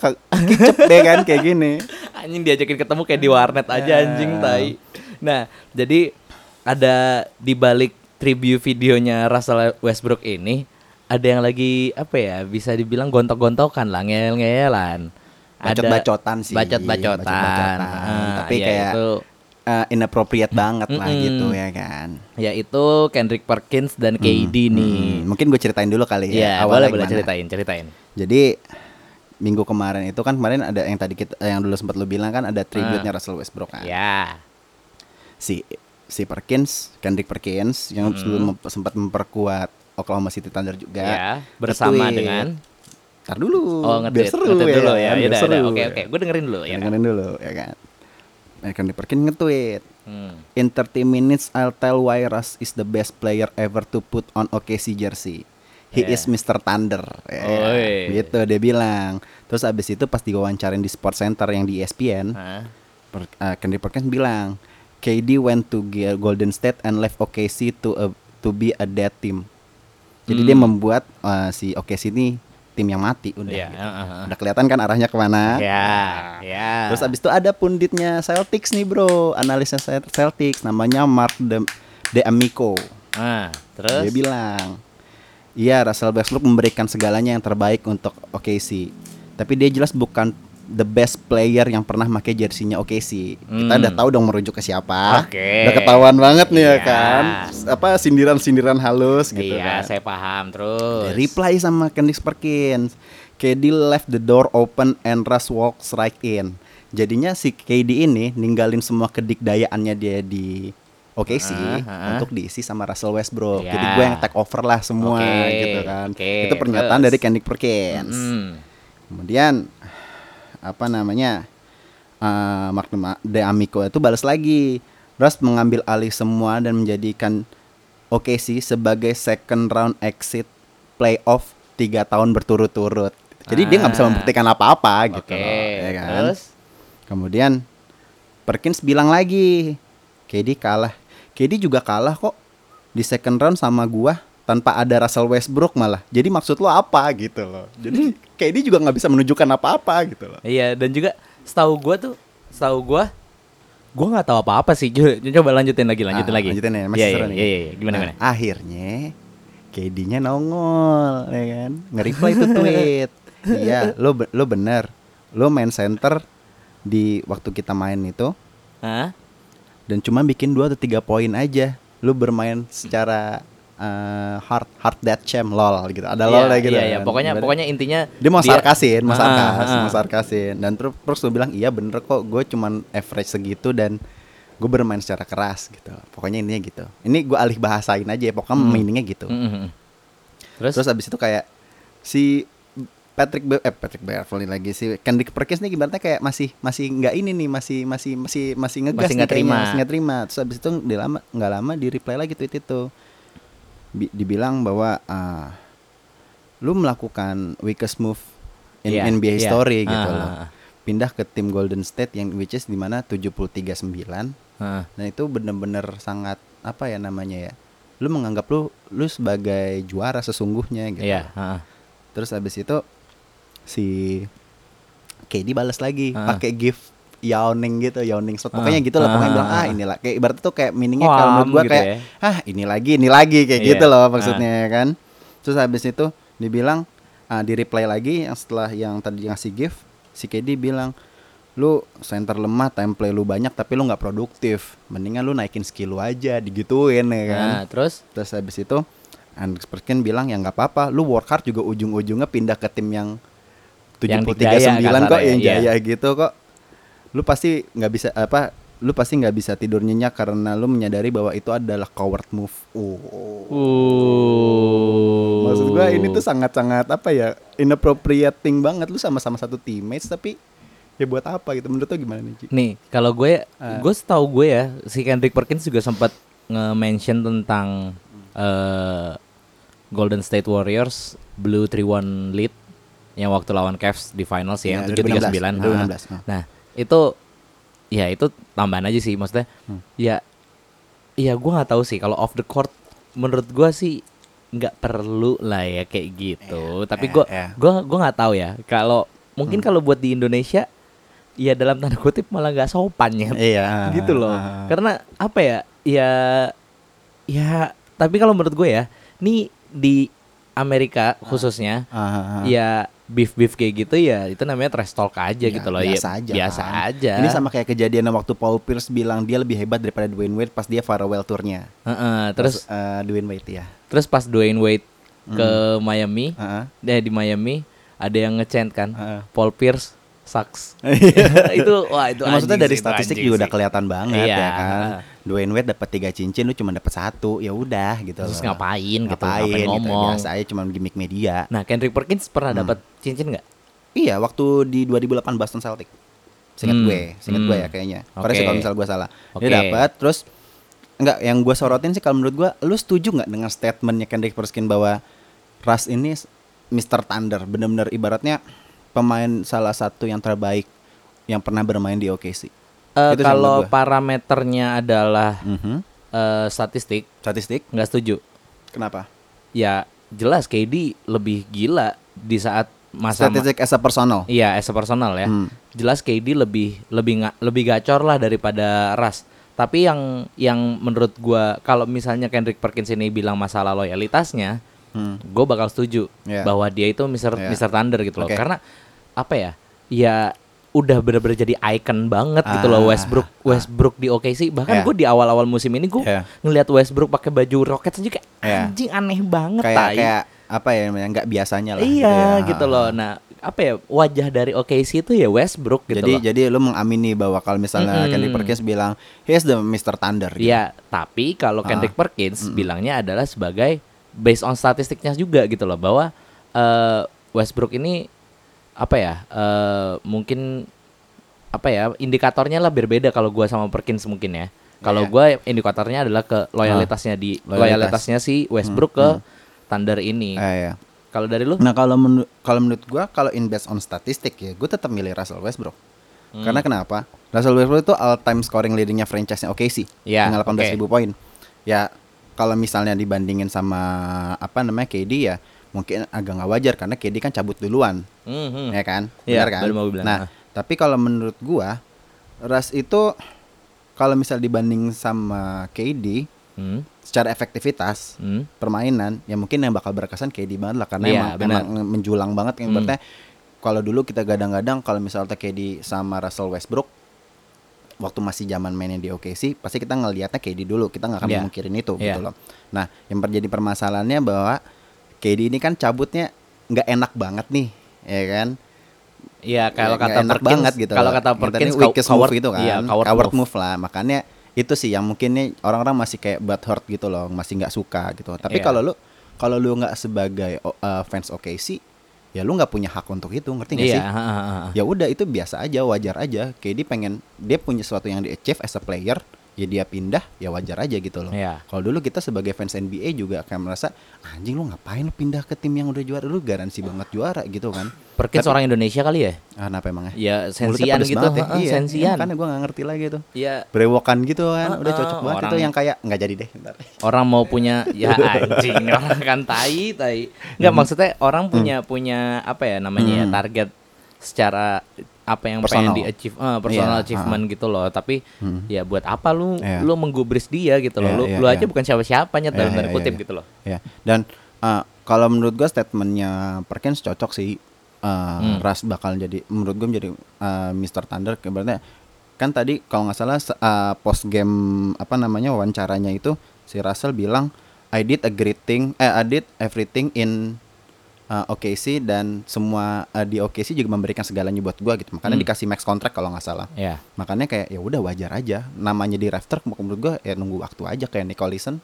kicep deh kan kayak gini. anjing diajakin ketemu kayak di warnet aja Ya. anjing tai. Nah, jadi ada di balik tribute videonya Russell Westbrook ini ada yang lagi apa ya bisa dibilang gontok-gontokan lah ngel-ngelan. Ada Bacot-bacotan sih. Bacot-bacotan. Bacot-bacotan. Ah, Tapi ya kayak itu, eh, inappropriate banget lah Mm-mm. gitu ya kan. ya itu Kendrick Perkins dan KD nih. Hmm, mungkin gue ceritain dulu kali Ya, ya. boleh awalnya boleh ceritain, ceritain. Jadi minggu kemarin itu kan kemarin ada yang tadi kita yang dulu sempat lu bilang kan ada tribute-nya Ah. Russell Westbrook kan. Ya. Si si Perkins, Kendrick Perkins yang Mm. sebelum sempat memperkuat Oklahoma City Thunder juga. Ya, bersama nge-tweet. dengan Ntar dulu. Oh, biar nge-tweet, seru nge-tweet ya. dulu ya. kan, biar seru. Oke, ya. oke. Gue dengerin dulu ya. Dengerin dulu ya kan. Kendrick Perkins nge-tweet Hmm. In 30 minutes, I'll tell why Russ is the best player ever to put on OKC jersey. He Yeah. is Mr. Thunder. Ya, Oi. gitu dia bilang. Terus abis itu pas diwawancarin di Sports Center yang di ESPN, Hah? per, uh, Kendrick Perkins bilang, KD went to Golden State and left OKC to a, to be a dead team. Jadi dia Hmm. membuat uh, si OKC ini tim yang mati udah. Iya, gitu. heeh. Udah kelihatan kan arahnya ke mana? Ya, ya. Terus abis itu ada punditnya Celtics nih bro, analisnya Cel- Celtics namanya Mark De, De Amico. Nah, terus Dia bilang, iya Russell Westbrook memberikan segalanya yang terbaik untuk OKC. Tapi dia jelas bukan the best player yang pernah pakai jersinya OKC. Kita Hmm. udah tahu dong merujuk ke siapa. Oke. Udah ketahuan banget nih ya Iya. kan. Apa sindiran-sindiran halus gitu iya, kan. saya paham terus. Reply sama Kendrick Perkins. KD left the door open and Russ walks right in. Jadinya si KD ini ninggalin semua kedikdayaannya dia di OKC Ah, ah. untuk diisi sama Russell Westbrook. Ya. Jadi gue yang take over lah semua Oke, gitu kan. oke, Itu pernyataan terus. dari Kendrick Perkins. Hmm. Kemudian apa namanya? eh Mark De- Amico itu balas lagi. Russ mengambil alih semua dan menjadikan OKC sebagai second round exit playoff tiga tahun berturut-turut. Jadi dia nggak bisa Ah. membuktikan apa-apa gitu Oke, loh, ya kan? terus Kemudian Perkins bilang lagi, KD kalah. KD juga kalah kok di second round sama gua tanpa ada Russell Westbrook malah. Jadi maksud lo apa gitu loh. Jadi KD juga nggak bisa menunjukkan apa-apa gitu loh. Iya, dan juga setahu gua tuh, setahu gua gua nggak tahu apa-apa sih. Coba lanjutin lagi, lanjutin Ah, lagi. lanjutin ya, masih Iya, seru iya, nih. Iya, iya, gimana Nah, gimana? Akhirnya KD-nya nongol, ya kan? Nge-reply itu tweet. Iya, lo lo bener. Lo main center di waktu kita main itu Hah? dan cuma bikin dua atau tiga poin aja. Lo bermain secara eh, hard hard that champ lol gitu. Ada lol Iya, gitu. Iya, iya. kan. Pokoknya Berarti pokoknya intinya dia mau sarkasin, mau Ah, sarkas, ah. mau sarkasin. Dan terus terus lo bilang iya bener kok, gue cuman average segitu dan gue bermain secara keras gitu. Pokoknya intinya gitu. Ini gue alih bahasain aja, pokoknya Hmm. meaningnya gitu. Mm, mm, mm. Terus, Terus abis itu kayak si Patrick Be eh Patrick Beverly lagi si Kendrick Perkins nih ibaratnya kayak masih masih nggak ini nih masih masih masih masih ngegas Masih nggak terima. masih nggak terima terus abis itu di lama nggak lama di reply lagi tweet itu dibilang bahwa ah, lu melakukan weakest move in Iya, NBA iya. history gitu Ah, loh. ah, ah. Pindah ke tim Golden State yang which is di mana 73-9. Heeh. Nah, itu bener-bener sangat apa ya namanya ya? Lu menganggap lu lu sebagai juara sesungguhnya gitu. Iya, heeh. Terus habis itu si KD balas lagi Ah. pakai gift yawning gitu, yawning shot. Ah. Pokoknya gitu lah, pokoknya Ah. bilang ah inilah kayak ibarat tuh kayak meaningnya kalau menurut gua gitu kayak ya. ah ini lagi, ini lagi kayak Iya. gitu loh maksudnya ya kan. Terus habis itu dibilang ah, di reply lagi yang setelah yang tadi ngasih gift, si KD bilang lu center lemah, time play lu banyak tapi lu nggak produktif. Mendingan lu naikin skill lu aja, digituin ya kan. Nah, terus Terus habis itu Alex Perkin bilang ya nggak apa-apa, lu work hard juga ujung-ujungnya pindah ke tim yang Yang 73 dijaya 9 kok yang iya. jaya gitu kok. Lu pasti nggak bisa apa lu pasti nggak bisa tidur nyenyak karena lu menyadari bahwa itu adalah coward move. Oh. uh Maksud gua ini tuh sangat-sangat apa ya inappropriate thing banget lu sama-sama satu teammates tapi ya buat apa gitu menurut lu gimana nih Ci? Nih, kalau gue Ah. gue setahu gue ya, si Kendrick Perkins juga sempat nge-mention tentang eh, Golden State Warriors Blue 3-1 lead yang waktu lawan Cavs di finals ya, yang Ya, 739. 2016, Ha. ah. Nah, itu ya itu tambahan aja sih maksudnya. Hmm. Ya ya gue nggak tahu sih kalau off the court menurut gue sih nggak perlu lah ya kayak gitu. Tapi eh, gue eh. gua gua nggak tahu ya. Kalau mungkin Hmm. kalau buat di Indonesia ya dalam tanda kutip malah nggak sopan ya. Iya. gitu loh. ah. Karena apa ya? Ya ya tapi kalau menurut gue ya, nih di Amerika khususnya Ah, ah, ah. ya beef beef kayak gitu ya itu namanya trash talk aja Ya, gitu loh biasa ya aja biasa kan. aja Ini sama kayak kejadian waktu Paul Pierce bilang dia lebih hebat daripada Dwayne Wade pas dia farewell tournya. Heeh, terus Pas, eh, Dwayne Wade ya. terus pas Dwayne Wade ke Hmm. Miami Heeh. deh di Miami ada yang ngechant kan Heeh. Paul Pierce sucks itu wah itu Ya, maksudnya dari statistik juga udah kelihatan banget Iya. ya kan. Dwayne Wade dapat tiga cincin, lu cuma dapat satu, ya udah gitu. terus loh. ngapain, gitu Ngapain, ngapain gitu, ngomong biasa aja cuma gimmick media. nah Kendrick Perkins pernah Hmm. dapat cincin nggak Iya, waktu di 2008 Boston Celtic. Singkat Hmm. gue, singkat gue Hmm. ya kayaknya. Oke. Koreksi kalau misal gue salah. Oke. Dia dapat terus enggak yang gue sorotin sih kalau menurut gue lu setuju nggak dengan statementnya Kendrick Perkins bahwa Russ ini Mr. Thunder bener-bener ibaratnya pemain salah satu yang terbaik yang pernah bermain di OKC. Sih kalau parameternya adalah Mhm. eh, statistik Statistik? nggak setuju Kenapa? ya jelas KD lebih gila di saat masa Statistik as a personal. iya as a personal ya Hmm. jelas KD lebih lebih lebih gacor lah daripada Ras tapi yang yang menurut gua kalau misalnya Kendrick Perkins ini bilang masalah loyalitasnya Hmm. gue bakal setuju Iya. bahwa dia itu Mr. Iya. Mr. Thunder gitu loh Oke. karena apa ya ya udah bener-bener jadi icon banget gitu loh Ah, Westbrook ah. Westbrook di OKC bahkan Iya. gue di awal-awal musim ini gue Iya. ngelihat Westbrook pakai baju Rockets kayak Iya. anjing aneh banget Kayak tai. kayak apa ya namanya nggak biasanya lah. iya ya. gitu loh nah apa ya wajah dari OKC itu ya Westbrook gitu jadi loh jadi lu mengamini bahwa kalau misalnya Mm-mm. Kendrick Perkins bilang he is the Mr. Thunder gitu. Iya, tapi kalau Ah. Kendrick Perkins Mm-mm. bilangnya adalah sebagai based on statistiknya juga gitu loh bahwa eh, Westbrook ini apa ya eh, mungkin apa ya indikatornya lah berbeda kalau gua sama Perkins mungkin ya. Kalau Iya. gua indikatornya adalah ke loyalitasnya di Loyalitas. loyalitasnya si Westbrook Hmm, ke hmm. Thunder ini. Eh, iya. Kalau dari lu? Nah kalau menurut kalau menurut gua kalau in based on statistik ya gue tetap milih Russell Westbrook. Hmm. Karena kenapa? Russell Westbrook itu all time scoring leadingnya franchise-nya OKC Ya, dengan 18 oke. ribu poin. Ya kalau misalnya dibandingin sama apa namanya KD ya mungkin agak nggak wajar karena KD kan cabut duluan, Hmm, hmm. ya kan? Iya, Benar kan? baru mau bilang. Nah, Ah. tapi kalau menurut gua Russ itu kalau misal dibanding sama KD Hmm, secara efektivitas hmm. permainan ya mungkin yang bakal berkesan KD banget lah karena Iya, emang, emang menjulang banget yang Hmm. kalau dulu kita gadang-gadang kalau misalnya KD sama Russell Westbrook waktu masih zaman mainnya di OKC pasti kita ngelihatnya KD dulu kita nggak akan Iya. memungkirin itu Iya. gitu loh nah yang terjadi permasalahannya bahwa KD ini kan cabutnya nggak enak banget nih ya kan? Iya, kalau Ya, kata enak Perkins, banget gitu kalau kata Perkins weakest coward- move itu kan. iya, coward, coward move. move lah. Makanya itu sih yang mungkin nih orang-orang masih kayak butthurt gitu loh masih nggak suka gitu. Tapi Iya. kalau lu kalau lu nggak sebagai uh, fans OKC ya lu nggak punya hak untuk itu ngerti nggak Iya, sih? ya udah itu biasa aja wajar aja. Dia pengen dia punya sesuatu yang di achieve as a player ya dia pindah ya wajar aja gitu loh. Iya. Kalau dulu kita sebagai fans NBA juga kayak merasa anjing lu ngapain lu pindah ke tim yang udah juara lu garansi banget juara gitu kan. Perkins Tapi- orang Indonesia kali ya? Ah, kenapa emangnya? Ya Mulutnya sensian gitu, banget ya. Iya, sensian. Kan gue gak ngerti lagi tuh. Ya Brewokan gitu kan, udah cocok banget itu orang- yang kayak nggak jadi deh. Bentar. orang mau punya ya anjing orang kan tai tai. Enggak maksudnya orang punya punya apa ya namanya ya Hmm. target secara apa yang Personal. pengen di achieve eh, personal Iya, achievement gitu loh. Tapi Hmm. ya buat apa lu Iya. lu menggubris dia gitu loh. Iya, lu iya, lu aja iya. bukan siapa-siapa nyet Iya, dalam tanda iya, kutip iya. gitu loh. Ya, dan uh, kalau menurut gue statementnya Perkins cocok sih. Uh, Hmm. Ras bakal jadi menurut gue menjadi uh, Mr. Thunder ibaratnya kan tadi kalau nggak salah uh, post game apa namanya wawancaranya itu si Russell bilang I did a great thing eh I did everything in uh, OKC dan semua uh, di OKC juga memberikan segalanya buat gua gitu makanya Hmm. dikasih max kontrak kalau nggak salah Ya. makanya kayak ya udah wajar aja namanya di rafter menurut gua ya nunggu waktu aja kayak Nick Collison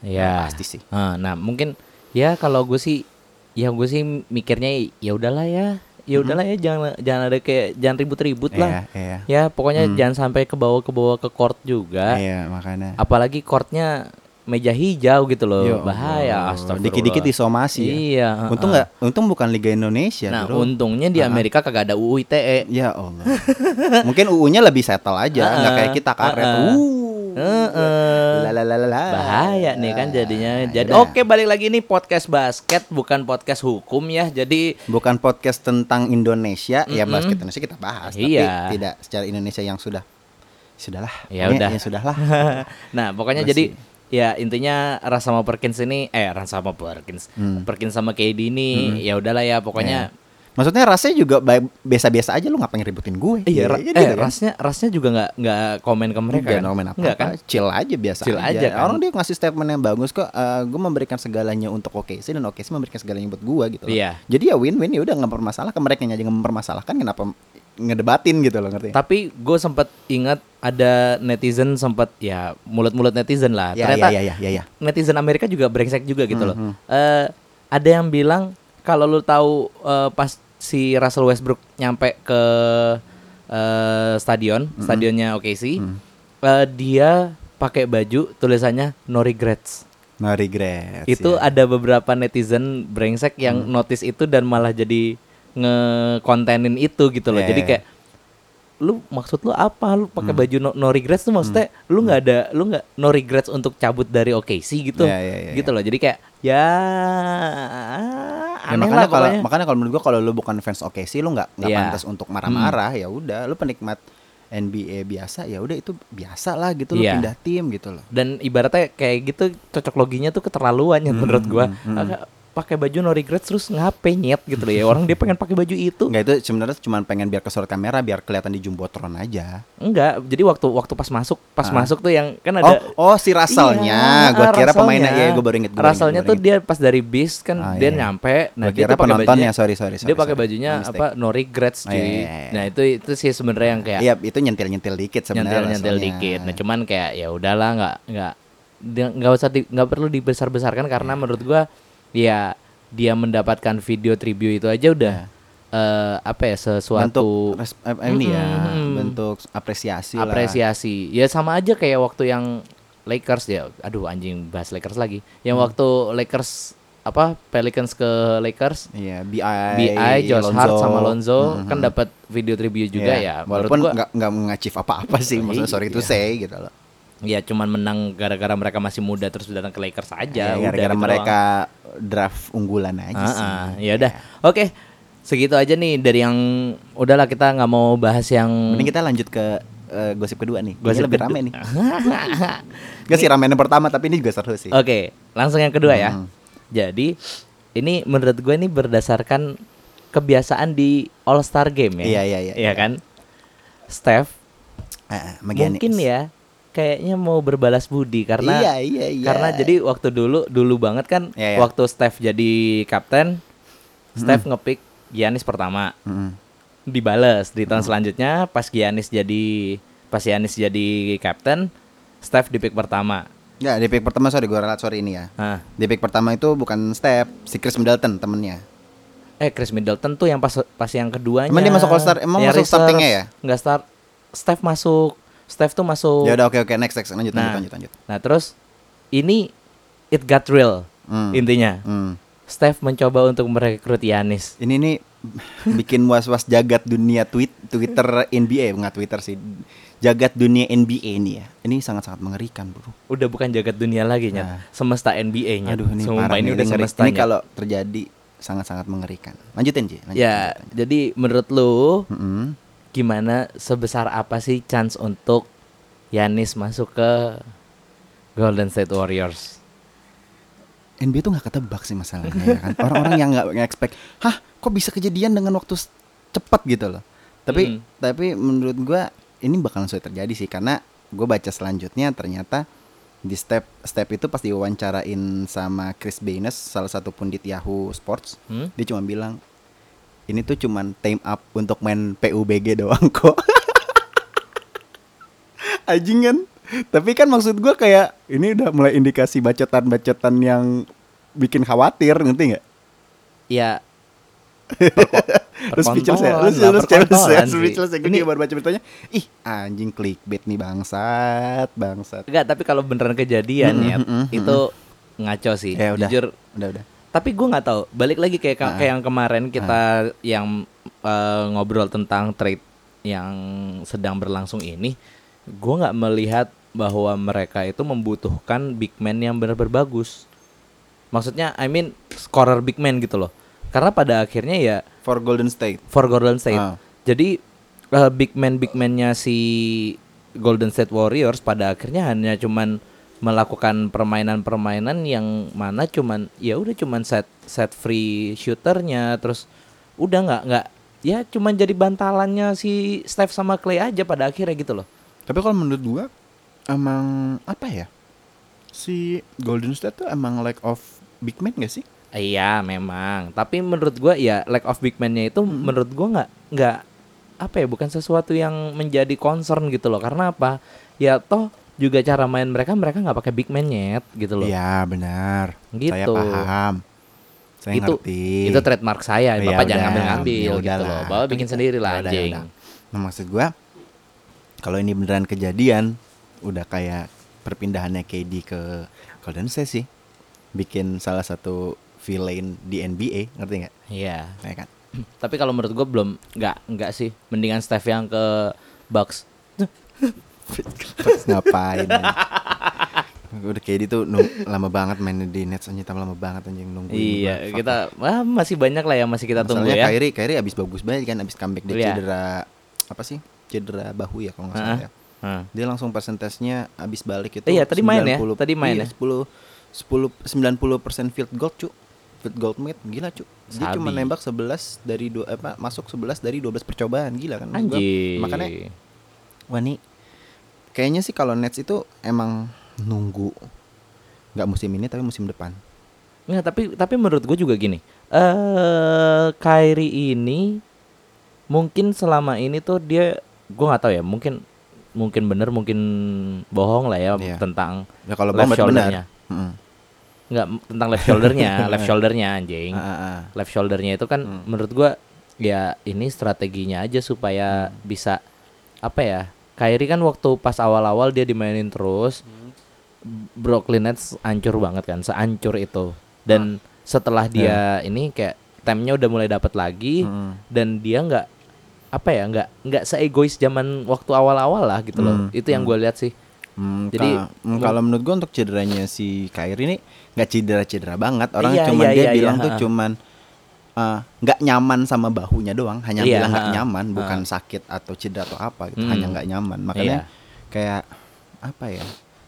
Ya. pasti sih Ah, nah, mungkin ya kalau gue sih ya gue sih mikirnya ya udahlah ya. Ya udahlah ya jangan jangan ada kayak jangan ribut-ribut lah. Iya, iya. Ya pokoknya Hmm. jangan sampai ke bawah ke bawah ke court juga. Iya, makanya. Apalagi courtnya meja hijau gitu loh. Ya Bahaya astagfirullah. Dikit-dikit isomasi ya. Iya. Untung nggak, untung bukan Liga Indonesia, Nah, bro. untungnya di Ah. Amerika kagak ada UU ITE. Ya Allah. Mungkin UU-nya lebih settle aja, nggak Ah, kayak kita karet. ah. Uh. Heeh. Lalalala. Bahaya nih kan jadinya. Jadi Yaudah. oke balik lagi nih podcast basket bukan podcast hukum ya. Jadi Bukan podcast tentang Indonesia, ya Mm-mm. basket Indonesia kita bahas, Iya. tapi tidak secara Indonesia yang sudah sudahlah. Ya udah. Ya sudahlah. nah, pokoknya Masih. jadi ya intinya Ras sama Perkins ini eh Ras sama Perkins. Hmm. Perkins sama KD ini ya udahlah ya pokoknya Maksudnya rasanya juga biasa-biasa aja lu ngapain ributin gue? Iya, ra- gitu eh kan. rasnya rasnya juga nggak nggak komen ke mereka Nggak kan? nomen apa, Nggak kan? Chill aja biasa Chill aja kan? Orang dia ngasih statement yang bagus kok. eh, gue memberikan segalanya untuk OKC dan OKC memberikan segalanya buat gue gitu. Iya. Jadi ya win-win ya udah nggak mempermasalahkan mereka aja yang mempermasalahkan kenapa ngedebatin gitu loh ngerti? Tapi gue sempat ingat ada netizen sempat ya mulut-mulut netizen lah. Ya, Ternyata ya, ya, ya, ya. netizen Amerika juga brengsek juga gitu loh. Mhm. Eh, ada yang bilang kalau lu tahu eh, pas si Russell Westbrook nyampe ke eh, stadion, stadionnya OKC, Mhm. eh, dia pakai baju tulisannya no regrets. No regrets. itu ya. ada beberapa netizen brengsek yang Hmm. notice itu dan malah jadi ngekontenin itu gitu loh. Iya, Jadi iya. kayak lu maksud lu apa? Lu pakai Hmm. baju no, no regrets tuh maksudnya lu nggak ada lu nggak no regrets untuk cabut dari OKC gitu. Iya, iya, iya, gitu loh. Jadi kayak ya Ya, aneh makanya lah kalau makanya kalau menurut gua kalau lu bukan fans OKC lu nggak nggak Iya. pantas untuk marah-marah ya udah lu penikmat NBA biasa ya udah itu biasa lah gitu lu Iya. pindah tim gitu loh. Dan ibaratnya kayak gitu cocok loginya tuh keterlaluan ya menurut gua. hmm, hmm. Pakai baju no regrets terus ngapain nyet gitu loh ya. Orang dia pengen pakai baju itu. Enggak itu sebenarnya cuma pengen biar kesorot kamera biar kelihatan di jumbotron aja. Enggak, jadi waktu waktu pas masuk, pas Ah. masuk tuh yang kan ada Oh, oh si Russellnya, Iya, gua kira Russellnya. pemainnya ya gue baru inget. gua inget, tuh dia pas dari bis kan Ah, dia iya, nyampe, nah Gua dia kira pakai penontonnya, bajunya, sorry, sorry, dia sorry, pakai sorry. bajunya mistake. apa no regrets Oh, cuy. iya, iya, iya. Nah itu itu sih sebenarnya yang kayak Iya, itu nyentil-nyentil dikit sebenarnya. nyentil nyentil dikit. Nah cuman kayak ya udahlah nggak nggak dia- nggak usah nggak perlu dibesar besarkan karena Iya. menurut gua ya dia mendapatkan video tribute itu aja udah eh, apa ya sesuatu bentuk res- eh, ini ya, bentuk apresiasi lah. apresiasi. Ya sama aja kayak waktu yang Lakers ya. Aduh anjing bahas Lakers lagi. Yang Hmm. waktu Lakers apa Pelicans ke Lakers Iya, BI, BI, Josh Hart sama Lonzo Mhm. kan dapat video tribute juga Iya, ya. Walaupun nggak nggak mengachieve apa-apa sih, maksudnya sorry to Iya. say gitu loh. Ya cuman menang gara-gara mereka masih muda terus datang ke Lakers aja. Ya, udah gara-gara gitu mereka draft unggulan aja doang. sih. Ya udah. Oke. Segitu aja nih dari yang udahlah kita nggak mau bahas yang Mending kita lanjut ke eh, gosip kedua nih. Gosip Gosip lebih rame nih. Gak sih rame yang pertama tapi ini juga seru sih. Oke, langsung yang kedua ya. Hmm. Jadi ini menurut gue ini berdasarkan kebiasaan di All Star Game ya. Iya, iya, iya, Iya kan? Steph Magianis. mungkin ya kayaknya mau berbalas budi karena Iya, iya, iya. karena jadi waktu dulu dulu banget kan Iya, iya. waktu Steph jadi kapten, Steph ngepick Giannis pertama. Mm-mm. Dibales di tahun selanjutnya pas Giannis jadi pas Giannis jadi kapten, Steph di pick pertama. Ya, di pick pertama sorry gue ralat sorry ini ya. Nah, Di pick pertama itu bukan Steph, si Chris Middleton temennya. Eh Chris Middleton tuh yang pas pas yang keduanya. Emang dia masuk All-Star- emang yang masuk startingnya ya? Nggak start. Steph masuk Steph tuh masuk. Ya udah oke oke next next lanjut Nah. lanjut lanjut lanjut. Nah terus ini it got real Hmm. intinya. Hmm. Steph mencoba untuk merekrut Yanis. Ini nih bikin was-was jagat dunia tweet Twitter NBA nggak Twitter sih jagat dunia NBA nih ya ini sangat-sangat mengerikan bro Udah bukan jagat dunia lagi Nah. Semesta NBA-nya. aduh ini parah ini nih, udah semesta. ini kalau terjadi sangat-sangat mengerikan lanjutin Ji lanjut, Ya, lanjut, lanjut. jadi menurut lu Mm-mm. Gimana sebesar apa sih chance untuk Yanis masuk ke Golden State Warriors? NBA tuh nggak ketebak sih masalahnya ya kan orang-orang yang nggak expect hah kok bisa kejadian dengan waktu cepat gitu loh tapi Mm. tapi menurut gua ini bakalan sulit terjadi sih karena gue baca selanjutnya ternyata di step step itu pas diwawancarain sama Chris Baines salah satu pundit Yahoo Sports Hmm? dia cuma bilang ini tuh cuman time up untuk main PUBG doang kok anjing kan tapi kan maksud gua kayak ini udah mulai indikasi bacotan-bacotan yang bikin khawatir ngerti nggak Ya. Lu speechless ya? Lu perkontolan lah, lu speechless ya? Speechless ya? Gue baru baca beritanya Ih anjing clickbait nih bangsat Bangsat enggak, tapi kalau beneran kejadian Mm, ya, mm, mm, itu ngaco sih. Ya udah. Jujur, Udah udah tapi gue nggak tahu. Balik lagi kayak Ah. kayak yang kemarin kita yang eh, ngobrol tentang trade yang sedang berlangsung ini, gue nggak melihat bahwa mereka itu membutuhkan big man yang benar-benar bagus. Maksudnya, I mean scorer big man gitu loh. Karena pada akhirnya ya For Golden State for Golden State. Ah. Jadi eh, big man big man-nya si Golden State Warriors pada akhirnya hanya cuman melakukan permainan-permainan yang mana cuman ya udah cuman set set free shooternya terus udah nggak nggak ya cuman jadi bantalannya si Steph sama Clay aja pada akhirnya gitu loh. Tapi kalau menurut gua Emang apa ya Si Golden State tuh emang lack of big man gak sih? Iya memang, tapi menurut gua ya lack of big man-nya itu menurut gua nggak nggak apa ya bukan sesuatu yang menjadi concern gitu loh. Karena apa? Ya toh juga cara main mereka mereka nggak pakai big man nyet gitu loh. Iya benar Gitu. Saya paham Saya itu ngerti itu trademark saya. Ya Bapak jangan udah, ngambil-ngambil ya gitu loh. Bapak bikin sendiri lah ya udah, ya anjing. udah. Nah maksud gua Kalau ini beneran kejadian Udah kayak perpindahannya KD ke Golden State sih Bikin salah satu villain di NBA Ngerti nggak? Iya. Ya kan? Tapi kalau menurut gua belum nggak nggak sih. Mendingan Steph yang ke Bucks. Terus ngapain? Udah KD tuh nung- lama banget main di Nets anjing lama banget anjing nungguin Iya, kita wah, masih banyak lah yang masih kita tunggu Masalahnya ya. Kyrie, Kyrie abis bagus banget kan abis comeback dia Iya. cedera apa sih? Cedera bahu ya kalau nggak salah Heeh. ya. Heeh. Dia langsung persentasenya abis balik itu Iya, tadi main ya? 90 Tadi main iya, ya? 10 10 90% field goal cu. Field goal mate gila cu. Dia Sabi. cuma nembak 11 dari dua apa masuk 11 dari 12 percobaan gila kan. Anjing. Makanya wah nih kayaknya sih kalau Nets itu emang nunggu nggak musim ini tapi musim depan. Nggak, tapi tapi menurut gue juga gini. Eh Kyrie ini mungkin selama ini tuh dia gue nggak tahu ya, mungkin mungkin bener mungkin bohong lah ya Iya. tentang Ya kalau left shouldernya. Heeh. Nggak tentang left shouldernya, left shouldernya anjing. Ah, ah, ah. Left shouldernya itu kan Hmm. menurut gua ya ini strateginya aja supaya bisa apa ya? Kyrie kan waktu pas awal-awal dia dimainin terus Brooklyn Nets hancur banget kan, sehancur itu. Dan setelah dia ini kayak timenya udah mulai dapat lagi Mm. dan dia nggak apa ya nggak nggak seegois zaman waktu awal-awal lah gitu loh. Hmm, Itu yang gue lihat sih. Hmm, Jadi, ka- hmm, kalau menurut gua untuk cederanya si Kyrie ini nggak cedera-cedera banget. Orang Iya, cuman iya, dia iya, bilang iya, tuh ha. cuman uh, nggak nyaman sama bahunya doang, hanya Iya, bilang nggak nyaman, bukan sakit atau cedera atau apa gitu, Hmm. hanya nggak nyaman. Makanya Iya. kayak apa ya?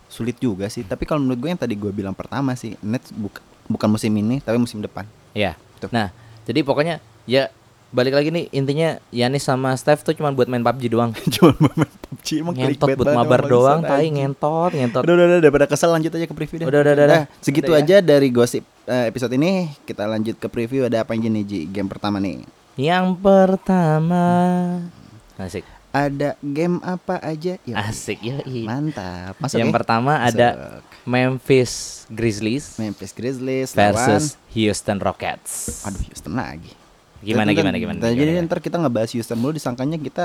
Sulit juga sih. Tapi kalau menurut gue yang tadi gue bilang pertama sih, Nets buk- bukan musim ini tapi musim depan. Ya. Tuh. Nah, jadi pokoknya ya balik lagi nih intinya Yanis sama Steph tuh cuma buat main PUBG doang. Cuma main PUBG emang ngentot buat mabar doang, tai ngentot, ngentot. Udah, udah, udah, daripada kesel lanjut aja ke preview deh. Udah, udah, udah, udah. segitu Udah ya. aja dari gosip eh, episode ini. Kita lanjut ke preview ada apa aja nih Ji? Game pertama nih. Yang pertama Asik. Ada game apa aja? Ya, Asik ya. Mantap. Masuk Yang ya? pertama ada Masuk. Memphis Grizzlies Memphis Grizzlies versus Houston Rockets. lawan Aduh Houston lagi. Gimana gimana gimana? ntar- Jadi gimana? ntar kita ngebahas Houston dulu disangkanya kita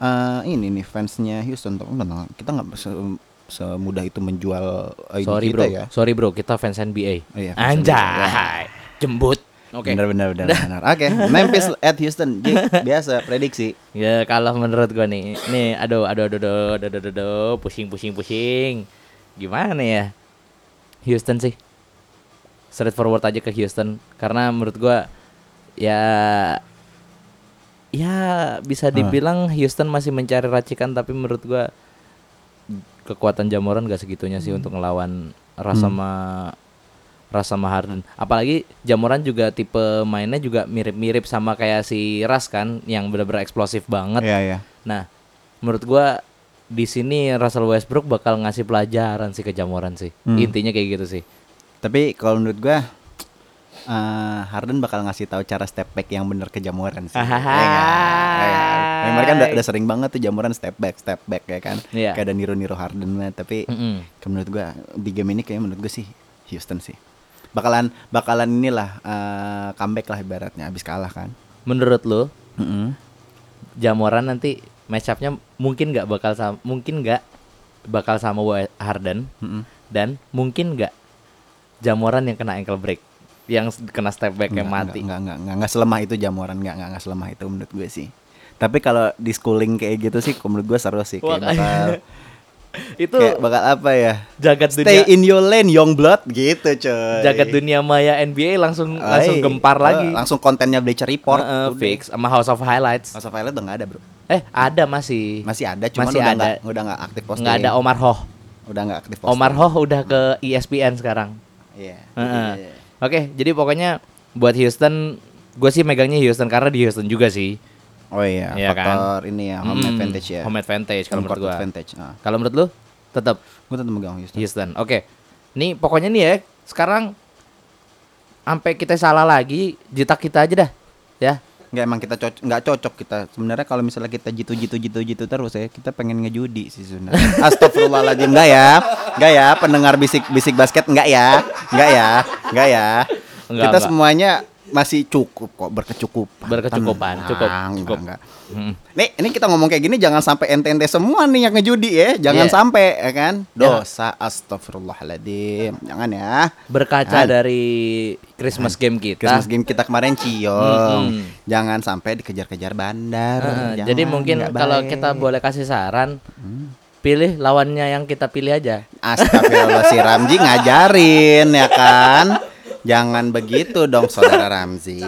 eh, ini nih fansnya Houston tuh kita nggak semudah itu menjual ID Sorry kita bro, ya. sorry bro, kita fans NBA. Oh iya, fans Anjay, jembut. Oke. Benar benar benar benar. Oke, Memphis at Houston. Ji, biasa prediksi. Ya kalau menurut gua nih, nih aduh aduh aduh aduh aduh aduh, aduh, pusing pusing pusing. Gimana ya? Houston sih. Straight forward aja ke Houston karena menurut gua ya ya bisa dibilang Houston masih mencari racikan tapi menurut gua kekuatan Jamoran gak segitunya sih untuk ngelawan Ras Hmm. sama Ras sama Harden. Apalagi Jamoran juga tipe mainnya juga mirip-mirip sama kayak si Ras kan yang benar-benar eksplosif banget. Iya iya. Nah, menurut gua di sini Russell Westbrook bakal ngasih pelajaran sih ke Jamoran sih. Hmm. Intinya kayak gitu sih. Tapi kalau menurut gua eh, Harden bakal ngasih tahu cara step back yang bener ke jamuran sih. Ya? Ya Ya, mereka udah, udah sering banget tuh jamuran step back, step back ya kan. Iya. Kayak ada niru-niru Harden mah. Tapi Mm-mm. kayak menurut gua di game ini kayak menurut gua sih Houston sih. Bakalan bakalan inilah eh, comeback lah ibaratnya abis kalah kan. Menurut lu Mm-mm. Jamoran nanti match up-nya mungkin nggak bakal sama mungkin nggak bakal sama Harden Mm-mm. dan mungkin nggak Jamoran yang kena ankle break yang kena step back yang mati. Nggak, nggak, nggak, nggak selemah itu jamuran, nggak, nggak, nggak selemah itu menurut gue sih. Tapi kalau di schooling kayak gitu sih, menurut gue seru sih. Kayak bakal, Itu kayak bakal apa ya? jagat Stay dunia in your lane, young blood, gitu coy. jagat dunia maya NBA langsung Ay, langsung gempar eh, lagi. Langsung kontennya Bleacher Report. Heeh, udah. fix sama House of Highlights. Masa Violet udah nggak ada bro. Eh, ada masih. Masih ada, cuman Masih udah ada. nggak, udah nggak aktif posting. Nggak ada Omar Hoh. Udah nggak aktif posting. Omar Hoh udah ke ESPN sekarang. Iya. Heeh. Iya. Oke, jadi pokoknya buat Houston, gue sih megangnya Houston karena di Houston juga sih. Oh iya, kan? faktor ini ya, home Mm, advantage ya. Home advantage kalau menurut gue. advantage. Ah. Kalau menurut lu, tetap Gue tetap megang Houston. Houston. Oke, nih pokoknya nih ya, sekarang sampai kita salah lagi, jitak kita aja dah, ya. Nggak emang kita cocok nggak cocok kita sebenarnya kalau misalnya kita jitu jitu jitu jitu terus ya kita pengen ngejudi sih sebenarnya Astagfirullahaladzim nggak ya nggak ya pendengar bisik bisik basket nggak ya nggak ya nggak ya Nggak, kita nggak. semuanya masih cukup kok berkecukupan Berkecukupan, Tenang, cukup, cukup. nggak. Mm. nih ini kita ngomong kayak gini jangan sampai ente-ente semua nih yang ngejudi ya jangan Iya. sampai ya kan Ya. dosa Astagfirullahaladzim jangan ya Berkaca Kan? dari Christmas game kita. Christmas game kita kemarin ciong Mm-mm. jangan sampai dikejar-kejar bandar Heeh, Jangan, jadi mungkin kalau baik. kita boleh kasih saran, pilih lawannya yang kita pilih aja. Astagfirullah si Ramji ngajarin ya kan Jangan begitu dong saudara Ramzi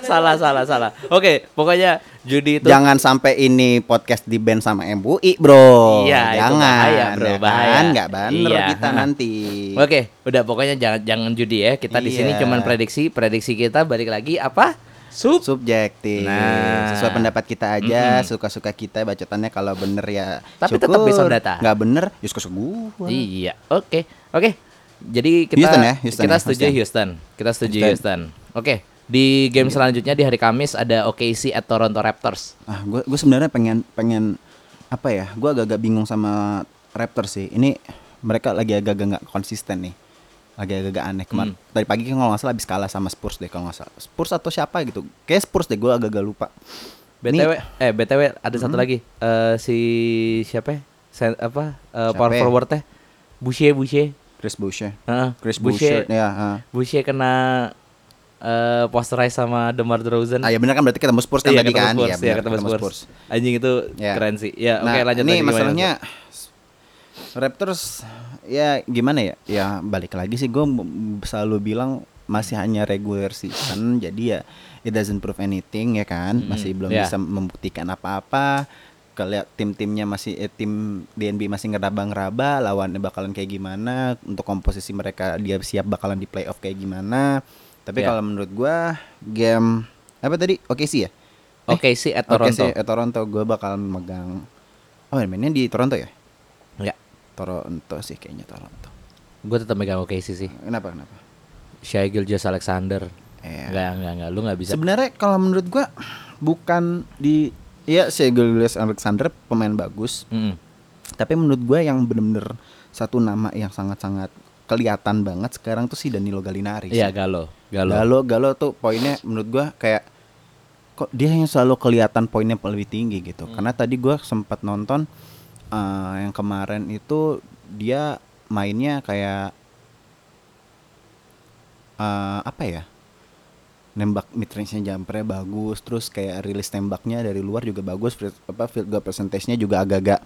salah salah salah. Oke, pokoknya judi itu Jangan sampai ini podcast di band sama MUI bro Iya, itu Jangan bahaya, bro, ya bahaya. kan? Nggak bener Iya. kita nanti Oke, udah pokoknya jangan jangan judi ya. Kita di sini Iya. cuman prediksi, prediksi kita balik lagi apa? Sup. Subjektif Nah. Sesuai pendapat kita aja Mm-mm. Suka-suka kita bacotannya kalau bener ya Tapi syukur. tetap on data. Nggak bener ya suka-suka gua Iya, oke. Oke. Jadi kita Houston ya, Houston kita ya, setuju Houston. Houston. Kita setuju Houston. Houston. Oke. Di game selanjutnya di hari Kamis ada OKC at Toronto Raptors. Ah, gue gue sebenarnya pengen pengen apa ya? Gue agak-agak bingung sama Raptors sih. Ini mereka lagi agak-agak nggak konsisten nih. Lagi agak-agak aneh. Kemarin Hmm. tadi pagi kan kalau nggak salah habis kalah sama Spurs deh kalau nggak salah. Spurs atau siapa gitu? Kayak Spurs deh. Gue agak-agak lupa. BTW Nih. eh BTW ada satu Hmm. lagi. Eh si siapa? ya? Sen- apa? Eh, power Siapa? forward teh. Boucher Boucher. Chris Boucher. Heeh. Chris Boucher. Boucher. Ya. ah. Boucher kena eh posterize sama DeMar DeRozan. Ah ya benar kan berarti ketemu Spurs kan Iya, tadi kan? Spurs, Iya, benar, ketemu Spurs. Anjing itu Ya. keren sih. Ya, Nah, oke lanjut ini lagi, gimana, masalahnya Bro? Raptors ya gimana ya? Ya balik lagi sih gue selalu bilang masih hanya regular season jadi ya it doesn't prove anything ya kan masih belum ya. bisa membuktikan apa-apa kelihat tim-timnya masih eh, tim DNB masih ngeraba-ngeraba lawannya bakalan kayak gimana untuk komposisi mereka dia siap bakalan di playoff kayak gimana tapi Ya. kalau menurut gua game apa tadi oke sih ya Oke sih at Oke Toronto. sih, eh, Toronto gue bakal megang. Oh, mainnya di Toronto ya? Ya, Toronto sih kayaknya Toronto. gue tetap megang OKC sih. Kenapa kenapa? Shai Gilgeous Alexander. Eh, Enggak, enggak, enggak. Lu enggak bisa. Sebenarnya kalau menurut gua bukan di Iya, si Gilgeous Alexander pemain bagus, Mm-mm. tapi menurut gua yang bener-bener satu nama yang sangat-sangat kelihatan banget sekarang tuh si Danilo Gallinari. Iya. Galo. Galo. Galo Galo tuh poinnya menurut gua kayak kok dia yang selalu kelihatan poinnya lebih tinggi gitu. Karena tadi gua sempat nonton eh, yang kemarin itu dia mainnya kayak eh, apa ya? Nembak mid range-nya jumpernya bagus, terus kayak rilis tembaknya dari luar juga bagus, apa field goal percentage-nya juga agak-agak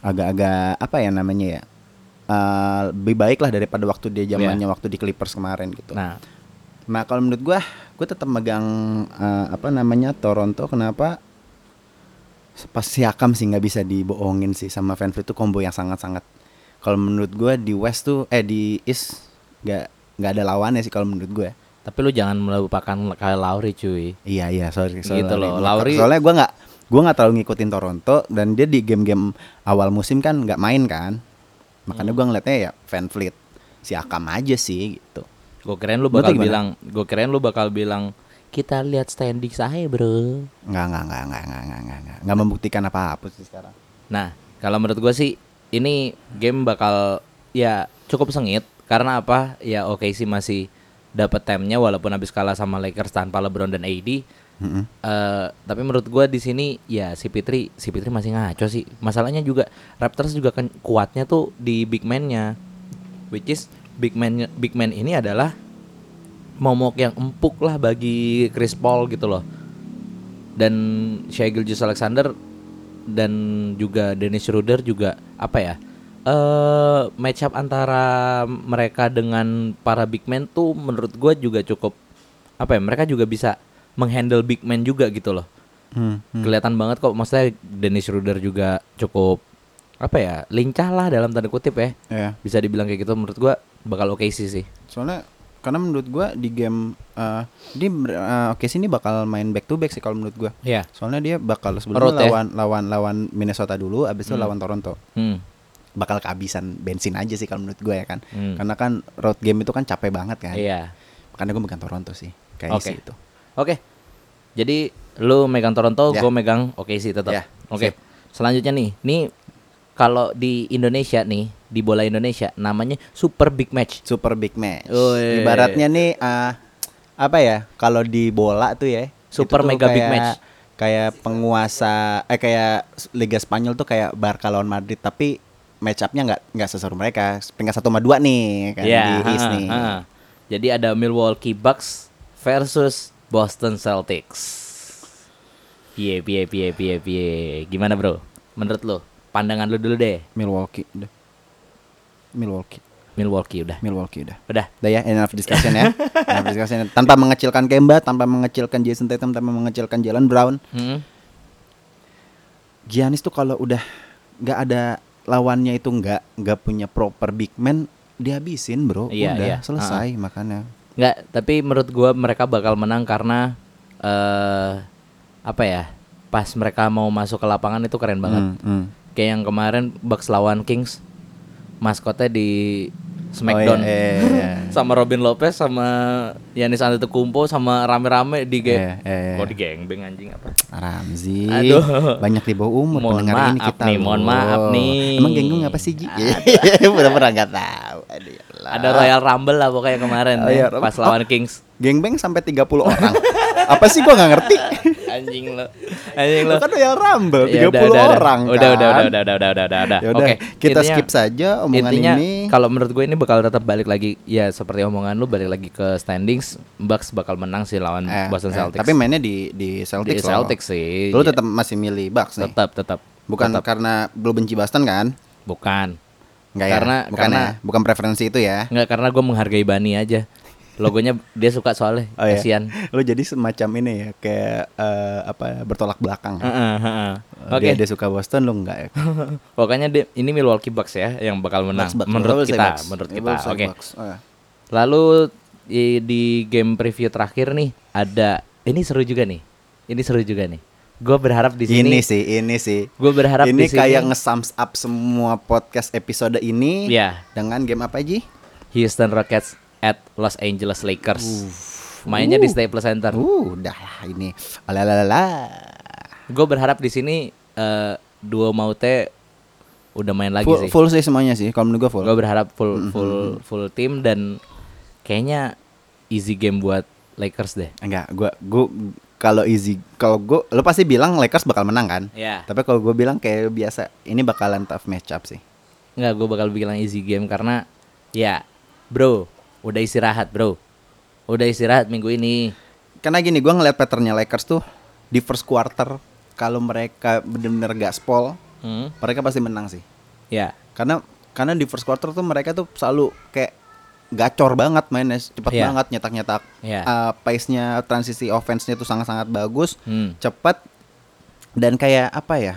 agak-agak apa ya namanya ya? Eh, lebih baik lah daripada waktu dia zamannya waktu di Clippers kemarin gitu. Nah, Nah kalau menurut gua, gua tetap megang eh, apa namanya Toronto. Kenapa? Pas Siakam sih nggak bisa dibohongin sih sama Vliet itu combo yang sangat-sangat. Kalau menurut gua di West tuh, eh di East nggak nggak ada lawannya sih kalau menurut gue. Tapi lu jangan melupakan kayak Lauri cuy. Iya iya sorry, sorry gitu loh. Lauri soalnya gue nggak gue nggak terlalu ngikutin Toronto dan dia di game-game awal musim kan nggak main kan. Makanya hmm. gue ngeliatnya ya Van Fleet si Akam aja sih gitu. Gue keren lu bakal bilang, gue keren lu bakal bilang kita lihat standing saya bro. Nggak nggak nggak nggak nggak nggak nggak nggak membuktikan apa-apa sih sekarang. Nah kalau menurut gue sih ini game bakal ya cukup sengit karena apa ya oke okay sih masih dapat time-nya walaupun habis kalah sama Lakers tanpa LeBron dan AD. Mm-mm. Eh, tapi menurut gua di sini ya si Fitri si Fitri masih ngaco sih. Masalahnya juga Raptors juga kan kuatnya tuh di big man-nya. Which is big man big man ini adalah momok yang empuk lah bagi Chris Paul gitu loh. Dan Shai Gilgeous Alexander dan juga Dennis Schroeder juga apa ya? Eh match up antara mereka dengan para big man tuh menurut gua juga cukup apa ya? Mereka juga bisa menghandle big man juga gitu loh. Hmm, hmm. Kelihatan banget kok maksudnya Dennis Schroeder juga cukup apa ya? lincah lah dalam tanda kutip ya. Ya. Bisa dibilang kayak gitu menurut gua bakal oke sih sih. Soalnya karena menurut gua di game eh di eh, oke sih ini bakal main back to back sih kalau menurut gua. Iya. Soalnya dia bakal sebelumnya Road ya? lawan lawan lawan Minnesota dulu, abis itu Hmm. lawan Toronto. Hmm. Bakal kehabisan bensin aja sih kalau menurut gua ya kan. Hmm. Karena kan road game itu kan capek banget kan. Iya. Makanya gua megang Toronto sih. Kayak sih itu. Oke. Jadi lu megang Toronto, Ya. gue megang oke sih tetap. Ya, Oke. sip. Selanjutnya nih, nih kalau di Indonesia nih, di bola Indonesia namanya Super Big Match. Super big match. Woi. Ibaratnya nih eh, apa ya? Kalau di bola tuh ya. Super mega big kayak- match. Kayak penguasa eh kayak Liga Spanyol tuh kayak Barca lawan Madrid tapi match up-nya nggak nggak seseru mereka. Peringkat satu sama dua nih kan Iya, di East nih. ha. Jadi ada Milwaukee Bucks versus Boston Celtics. Piye piye piye piye piye. Gimana, Bro? Menurut lu? Pandangan lu dulu deh. Milwaukee udah. Milwaukee. Milwaukee udah. Milwaukee udah. Udah. Udah ya, enough discussion ya. enough discussion. Tanpa mengecilkan Kemba, tanpa mengecilkan Jason Tatum, tanpa mengecilkan Jalen Brown. Hmm. Giannis tuh kalau udah nggak ada lawannya itu nggak nggak punya proper big man, dihabisin bro. Iya, udah iya. selesai makanya. Nggak, tapi menurut gua mereka bakal menang karena eh apa ya? Pas mereka mau masuk ke lapangan itu keren banget. Hmm, hmm. Kayak yang kemarin Bucks lawan Kings, maskotnya di Smackdown. Oh, iya, iya, iya. sama Robin Lopez sama Yanis Antetokounmpo sama rame-rame di geng. Iya, iya, iya. Kok di gengbeng anjing apa? Ramzi, Aduh. banyak di bawah umur Mohon pendengar ini maaf kita. nih, mohon maaf nih. Emang genggong apa sih Ji? Pura-pura nggak tahu. Aduh, ya. Ada Royal Rumble lah pokoknya kemarin Oh, ya, iya, pas oh. lawan Kings. Gengbeng sampai 30 orang. apa sih gua nggak ngerti. Anjing lo. Anjing lo. kan Royal Rumble 30 Ya udah, udah, udah. orang Udah, kan. udah, udah, udah, udah, udah, udah, udah. Ya udah, Oke, kita intinya- skip saja omongan intinya, ini. Kalau menurut gue ini bakal tetap balik lagi ya seperti omongan lu balik lagi ke standings, Bucks bakal menang sih lawan Eh, Boston eh, Celtics. Tapi mainnya di di Celtics Di loh. Celtics sih. Lu Ya, tetap masih milih Bucks nih. tetap tetap Bukan tetap. karena lu benci Boston kan? bukan. Enggak ya? Karena- bukan karena- ya? Bukan preferensi itu ya. Enggak karena gue menghargai Bani aja. Logonya dia suka soalnya. Oh ya. Kasian. Lu jadi semacam ini ya, kayak eh, apa ya, bertolak belakang. Heeh, heeh. Eh, Oke. Dia, dia suka Boston lu enggak ya? Pokoknya di- ini Milwaukee Bucks ya yang bakal menang Bucks, Bucks. menurut kita, Bucks. menurut Ya, kita. Oke. Bucks. Oh, ya. Lalu di, di game preview terakhir nih ada ini seru juga nih. Ini seru juga nih. Gue berharap di sini. Ini sih, ini sih. Gue berharap ini di sini. kayak nge-sums up semua podcast episode ini Iya. dengan game apa Ji? Houston Rockets at Los Angeles Lakers. Mainnya di Staples Center. Uh, udah lah ini. Alalala. Gue berharap di sini eh, duo Maute udah main lagi Full, sih. full sih semuanya sih, kalau menurut gua full. Gue berharap full full full tim dan kayaknya easy game buat Lakers deh. Enggak, gua gua kalau easy kalau gue lo pasti bilang Lakers bakal menang kan Ya. tapi kalau gue bilang kayak biasa ini bakalan tough matchup sih Nggak, gue bakal bilang easy game karena ya, bro, udah istirahat, bro. Udah istirahat minggu ini. karena gini gue ngeliat patternnya Lakers tuh di first quarter kalau mereka bener-bener gak spol Hmm. mereka pasti menang sih Ya. karena karena di first quarter tuh mereka tuh selalu kayak gacor banget mainnya cepet Iya. banget nyetak-nyetak Iya. Uh, pace-nya transisi offense-nya tuh sangat-sangat bagus Hmm. cepet dan kayak apa ya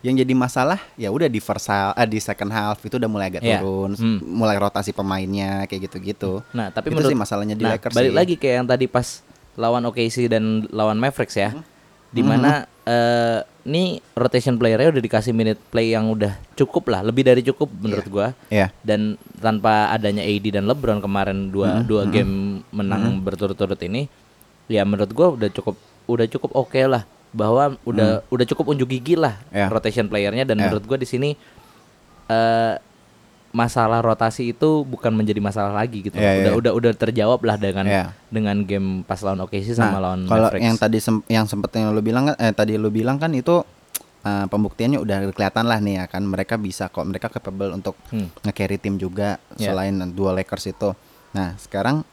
yang jadi masalah ya udah di first half, eh, di second half itu udah mulai agak Iya. turun Hmm. mulai rotasi pemainnya kayak gitu-gitu Nah, tapi itu menurut sih masalahnya di nah, Lakers balik sih. lagi kayak yang tadi pas lawan OKC dan lawan Mavericks ya. Hmm. Di mana eh ini rotation playernya udah dikasih minute play yang udah cukup lah, lebih dari cukup menurut gua. Iya. Dan tanpa adanya AD dan LeBron kemarin dua Hmm, dua game menang berturut-turut ini, ya menurut gua udah cukup udah cukup oke lah bahwa udah udah cukup unjuk gigi lah Hmm. Iya. rotation playernya dan Iya. menurut gua di sini eh masalah rotasi itu bukan menjadi masalah lagi gitu. Iya, iya, udah iya. udah udah terjawab lah dengan Iya. dengan game pas lawan OKC sama Nah, lawan kalau Mavericks. yang tadi sem- yang sempet yang lu bilang kan eh tadi lu bilang kan itu uh, pembuktiannya udah kelihatan lah nih ya kan mereka bisa kok mereka capable untuk Hmm. nge-carry tim juga Iya. selain dua Lakers itu. Nah, sekarang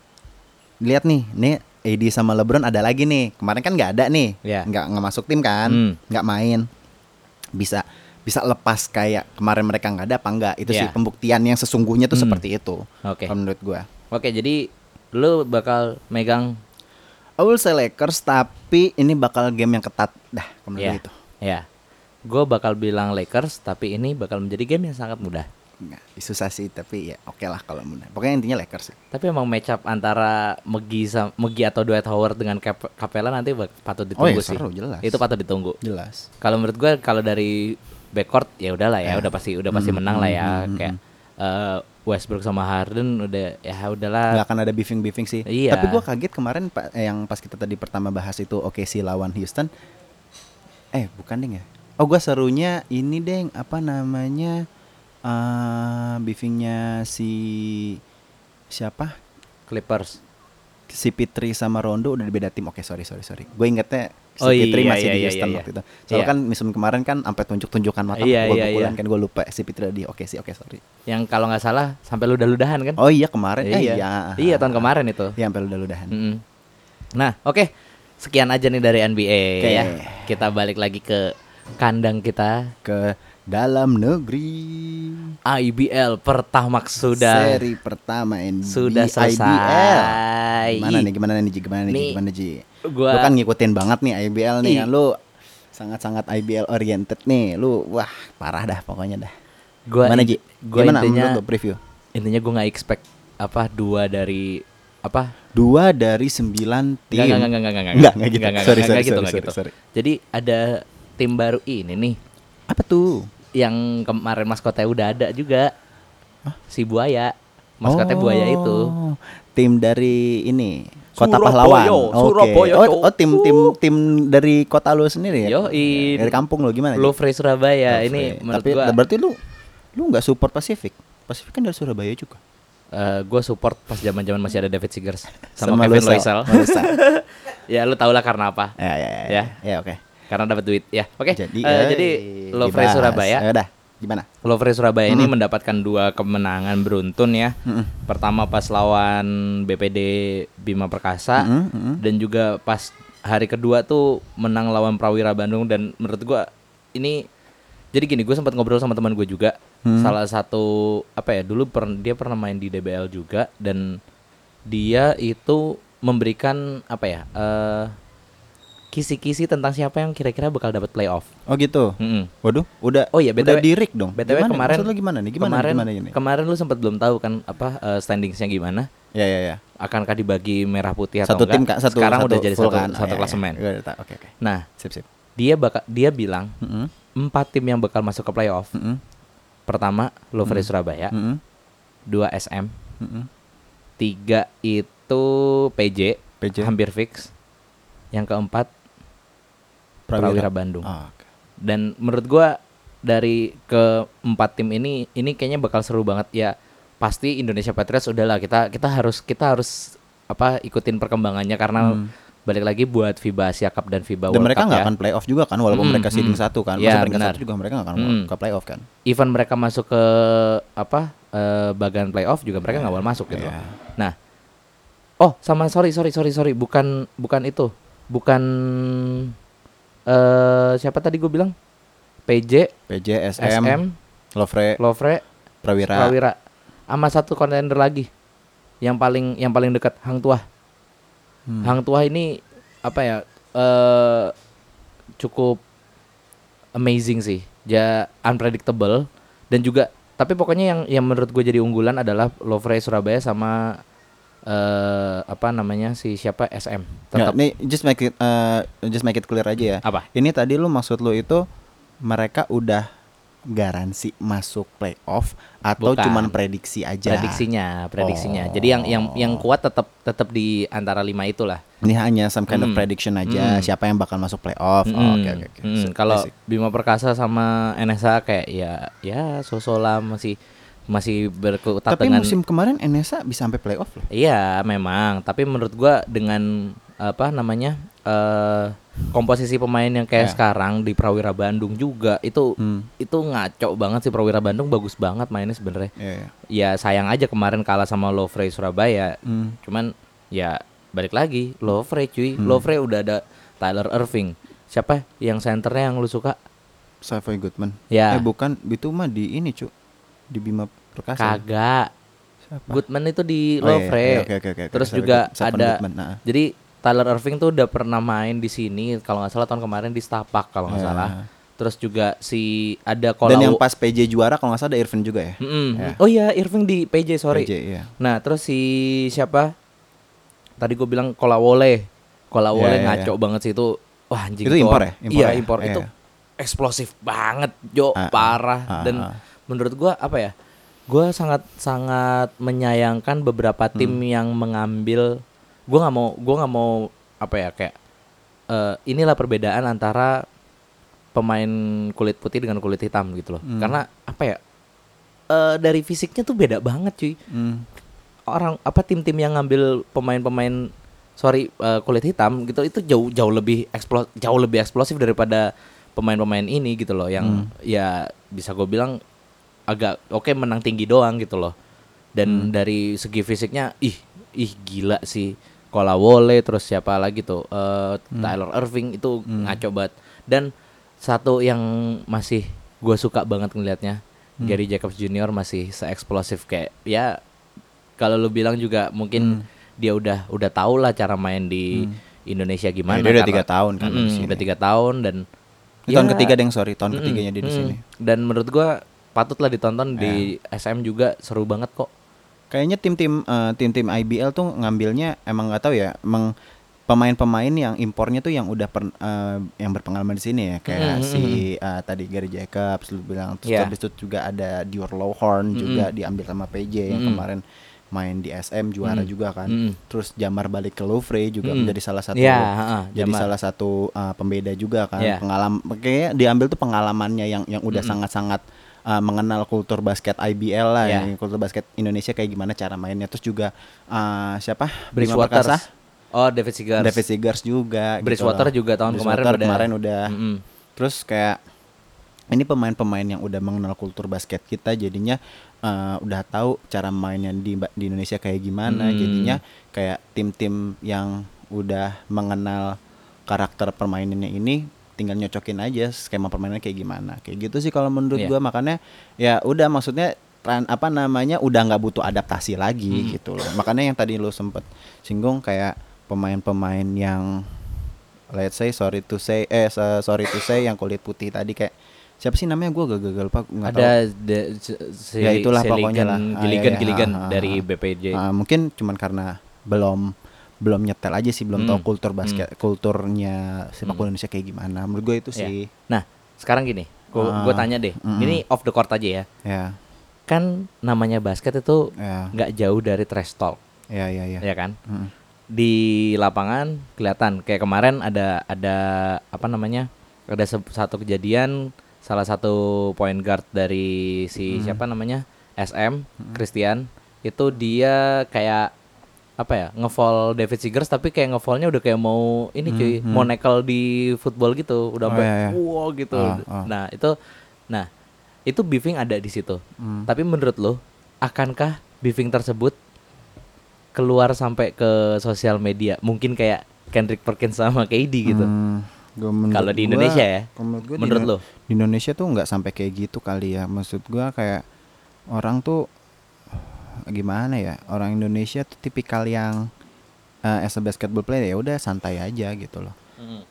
lihat nih, nih AD sama LeBron ada lagi nih. Kemarin kan nggak ada nih. Iya. Nggak nggak masuk tim kan? Hmm. Nggak main. Bisa bisa lepas kayak kemarin mereka nggak ada apa enggak? Itu sih Iya. pembuktian yang sesungguhnya tuh Hmm. seperti itu. Oke. Kalau menurut gua. Oke, jadi lu bakal megang I will say Lakers tapi ini bakal game yang ketat dah menurut ya. gua itu. Ya. Gue bakal bilang Lakers tapi ini bakal menjadi game yang sangat mudah. Nggak, susah sih tapi ya oke lah kalau menang. Pokoknya intinya Lakers sih. Tapi emang match up antara Megi Megi atau Dwight Howard dengan Cap Capella nanti patut Oh ditunggu ya sih. seru jelas. Itu patut ditunggu. jelas. Kalau menurut gue kalau dari backcourt ya udahlah ya, udah pasti udah pasti Hmm, menang lah hmm, ya. hmm, Kayak eh, Westbrook sama Harden udah ya udahlah. nggak akan ada beefing beefing sih. Iya. Tapi gua kaget kemarin pak eh, yang pas kita tadi pertama bahas itu OKC lawan Houston. Eh bukan ding ya? Oh gua serunya ini deng apa namanya eh beefingnya si siapa? Clippers. Si Pitri sama Rondo udah di beda tim. Oke sorry sorry sorry. Gue ingetnya si Oh, Pitri iya, masih iya, di iya, Houston iya, waktu iya. itu. Soalnya Iya. kan musim kemarin kan sampai tunjuk-tunjukkan mata Iya, gua iya, pukulan iya. kan gue lupa si Pitri di oke sih oke sorry. Yang kalau nggak salah sampai ludah-ludahan kan? Oh iya kemarin eh, iya. iya. Iya tahun kemarin itu. Iya sampai ludah-ludahan. Mm-mm. Nah, oke. Sekian aja nih dari NBA Oke. ya. Kita balik lagi ke kandang kita. Ke dalam negeri. IBL Pertamax sudah Seri pertama NBA sudah selesai. Gimana nih gimana nih? Gimana nih? Nih, Gimana Ji? gua- Lu kan ngikutin banget nih IBL nih Ih. kan lu sangat-sangat IBL oriented nih. Lu wah parah dah pokoknya dah. Gua Gimana Ji? gua Gimana intinya menurut lu preview? intinya gue nggak expect apa dua dari apa Dua dari sembilan tim. Enggak, enggak, enggak, enggak, enggak, Enggak, enggak gitu. Sorry, enggak, sorry, gitu, sorry, enggak sorry, gitu. sorry. Jadi ada tim baru ini nih Apa tuh? Yang kemarin maskotnya udah ada juga. Si buaya. Maskotnya buaya itu. Oh, Tim dari ini Kota Surabaya, Pahlawan. Oke. Surabaya, Oh, oh, tim tim Uh. tim dari kota lu sendiri ya? Yoi. Dari kampung lu gimana? Ji? Lovre Surabaya ini menurut Tapi gua berarti lu lu nggak support Pasifik? Pasifik kan dari Surabaya juga. gue support pas zaman-zaman masih ada David Seegers sama, Kevin Losel. Loisel. Ya lu tau lah karena apa? ya ya ya. Ya. Ya, oke. Karena dapat duit ya. Oke. Jadi eh, eh, jadi Lovre. Surabaya. Ya udah, gimana? Lovre Surabaya ini mendapatkan dua kemenangan beruntun ya. Mm-mm. Pertama pas lawan BPD Bima Perkasa Mm-mm, mm-mm. dan juga pas hari kedua tuh menang lawan Prawira Bandung dan menurut gua ini jadi gini gue sempat ngobrol sama teman gue juga Hmm. salah satu apa ya dulu per- dia pernah main di DBL juga dan dia itu memberikan apa ya eh kisi-kisi tentang siapa yang kira-kira bakal dapat playoff. Oh gitu. Mm-mm. Waduh, udah Oh iya, udah BTW di rig dong. BTW Gimana? kemarin Maksud lu gimana nih? Gimana kemarin, gimana ini? Kemarin lu sempat belum tahu kan apa eh, standingsnya gimana? Ya ya ya. Akankah dibagi merah putih atau Satu enggak? tim Kak, satu Sekarang satu udah jadi satu, kan? Oh, satu ya, ya. klasemen. Udah tahu. Oke oke. Nah, Sip sip. dia bakal dia bilang Mm-mm. empat tim yang bakal masuk ke playoff. Mm-mm. Pertama Lovre Mm. Surabaya, Mm-mm. dua SM, Mm-mm. tiga itu PJ, PJ. hampir fix. Yang keempat Prawira, Bandung. Oh, oke. Dan menurut gua dari keempat tim ini ini kayaknya bakal seru banget ya. Pasti Indonesia Patriots udahlah kita kita harus kita harus apa ikutin perkembangannya karena Hmm. balik lagi buat FIBA Asia Cup dan FIBA Dan World mereka Cup nggak ya. akan playoff juga kan walaupun Mm, mereka seeding mm. satu kan. Masih peringkat satu juga mereka nggak akan Mm. ke playoff kan. Even mereka masuk ke apa eh, bagian playoff juga mereka nggak boleh masuk gitu. Iya. Nah, oh sama sorry sorry sorry sorry bukan bukan itu bukan eh siapa tadi gue bilang? PJ PJ, SM, SM Lovre, Lovre Prawira. Prawira. Sama satu kontender lagi. Yang paling yang paling dekat Hang Tuah. Hmm. Hang Tuah ini apa ya eh cukup amazing sih. Ya unpredictable. Dan juga tapi pokoknya yang yang menurut gue jadi unggulan adalah Lovre Surabaya sama eh apa namanya si siapa SM tetap nih just make it uh, just make it clear aja ya. apa Ini tadi lu maksud lu itu mereka udah garansi masuk playoff atau Bukan. cuman prediksi aja? prediksinya prediksinya Oh. jadi yang yang yang kuat tetap tetap di antara lima itulah Ini hanya some kind of Mm. prediction aja Mm. siapa yang bakal masuk playoff. Mm-mm. Oke oke oke. Mm, So, Kalau. Bima Perkasa sama NSA kayak ya ya sosola masih masih berkutat tapi dengan musim kemarin NSA bisa sampai playoff loh. Iya, memang. Tapi menurut gua dengan apa namanya? eh komposisi pemain yang kayak Ya. sekarang di Prawira Bandung juga itu Hmm. itu ngaco banget sih Prawira Bandung bagus banget mainnya sebenarnya. Iya, iya. Ya sayang aja kemarin kalah sama Lovre Surabaya. Hmm. Cuman ya balik lagi Lovre cuy. Hmm. Lovre udah ada Tyler Irving. Siapa yang senternya yang lu suka? Savoy Goodman. Ya. Eh bukan itu mah di ini cu di Bima Perkasa. Kagak. Siapa? Goodman itu di Oh, iya, Lovre. iya, oke, oke, oke. Terus juga ada Goodman, nah. Jadi Tyler Irving tuh udah pernah main di sini kalau nggak salah tahun kemarin di Stapak kalau nggak Ya. salah. Terus juga si ada Dan Kolau yang pas PJ juara kalau nggak salah ada Irvin juga ya. Mm-mm. Ya. Oh iya Irving di PJ sorry. PJ iya. Nah, terus si siapa? Tadi gue bilang Kolawole. Kolawole Ya, ya, ngaco banget sih itu. Wah anjing Itu impor ya? Impor iya, ya? impor. Iya, Itu iya. eksplosif banget, Jo, Ah, ah, parah ah, dan ah. Menurut gua apa ya? Gua sangat sangat menyayangkan beberapa tim Hmm. yang mengambil gua nggak mau gua nggak mau apa ya kayak eh, inilah perbedaan antara pemain kulit putih dengan kulit hitam gitu loh. Hmm. Karena apa ya? eh, dari fisiknya tuh beda banget cuy Hmm. orang apa tim-tim yang ngambil pemain-pemain sorry eh, kulit hitam gitu itu jauh jauh lebih eksplo jauh lebih eksplosif daripada pemain-pemain ini gitu loh yang Hmm. ya bisa gue bilang agak oke menang tinggi doang gitu loh dan Hmm. dari segi fisiknya ih ih gila sih Kolawole terus siapa lagi tuh Eh, Tyler Irving itu Hmm. ngaco banget dan satu yang masih gue suka banget ngelihatnya Hmm. Gary Jacobs Junior masih se-eksplosif kayak ya kalau lu bilang juga mungkin Hmm. dia udah udah tahu lah cara main di Indonesia gimana Ya, dia udah tiga tahun kan sini. udah tiga tahun dan Ini tahun ya, ketiga deh, sorry, tahun mm-mm, ketiganya dia di mm-mm. sini. dan menurut gua patutlah ditonton di Ya. SM juga seru banget kok Kayaknya tim-tim eh, tim-tim IBL tuh ngambilnya emang nggak tahu ya, emang pemain-pemain yang impornya tuh yang udah per, eh, yang berpengalaman di sini ya, kayak Mm-mm, si eh, tadi Gary Jacobs lu bilang, terus Iya. habis itu juga ada Dior Lowhorn juga Mm-mm. diambil sama PJ yang Mm-mm. kemarin main di SM juara Mm. juga kan. Mm-mm. Terus Jamar balik ke Louvre juga Mm-mm. menjadi salah satu Ya, ha-ha, jadi Jamar. salah satu uh, pembeda juga kan Iya. pengalaman kayaknya diambil tuh pengalamannya yang yang udah Mm-mm. sangat-sangat uh, mengenal kultur basket IBL lah Iya. yang kultur basket Indonesia kayak gimana cara mainnya terus juga uh, siapa Bridgewater oh David Seagars David Seagars juga gitu Bridgewater loh. juga tahun kemarin Bridgewater udah- kemarin udah Mm-mm. terus kayak ini pemain-pemain yang udah mengenal kultur basket kita jadinya uh, udah tahu cara mainnya di di Indonesia kayak gimana Hmm. jadinya kayak tim-tim yang udah mengenal karakter permainannya ini tinggal nyocokin aja skema permainannya kayak gimana kayak gitu sih kalau menurut Iya. gua makanya ya udah maksudnya tran- apa namanya udah nggak butuh adaptasi lagi Hmm. gitu loh makanya yang tadi lo sempet singgung kayak pemain-pemain yang let's say sorry to say eh so- sorry to say yang kulit putih tadi kayak siapa sih namanya gua gagal pak nggak tahu ada de- se- Ya, itulah Seligan- pokoknya lah. Ah, Gilligan iya, iya, Gilligan ah, ah, dari ah. BPJ Ah, mungkin cuman karena belum belum nyetel aja sih belum Hmm. tahu kultur basket kulturnya sepak bola Indonesia kayak gimana menurut gue itu Ya. sih nah sekarang gini gua, Ah. gua tanya deh Mm-mm. ini off the court aja ya ya kan namanya basket itu ya nggak jauh dari trash talk ya ya ya ya kan Mm. di lapangan kelihatan kayak kemarin ada ada apa namanya ada satu kejadian salah satu point guard dari si Hmm. siapa namanya SM Christian itu dia kayak apa ya ngefall David Seegers tapi kayak ngefallnya udah kayak mau ini cuy Hmm, hmm. mau nekel di football gitu udah Oh, sampai iya, iya. wow gitu Ah, ah. nah itu nah itu beefing ada di situ Hmm. tapi menurut lo akankah beefing tersebut keluar sampai ke sosial media mungkin kayak Kendrick Perkins sama KD gitu Hmm, gua Kalau di gua- Indonesia ya? kalau menurut, gua di Menurut Indo- lo? di Indonesia tuh nggak sampai kayak gitu kali ya maksud gua kayak orang tuh gimana ya orang Indonesia tuh tipikal yang eh, as a basketball player ya udah santai aja gitu loh.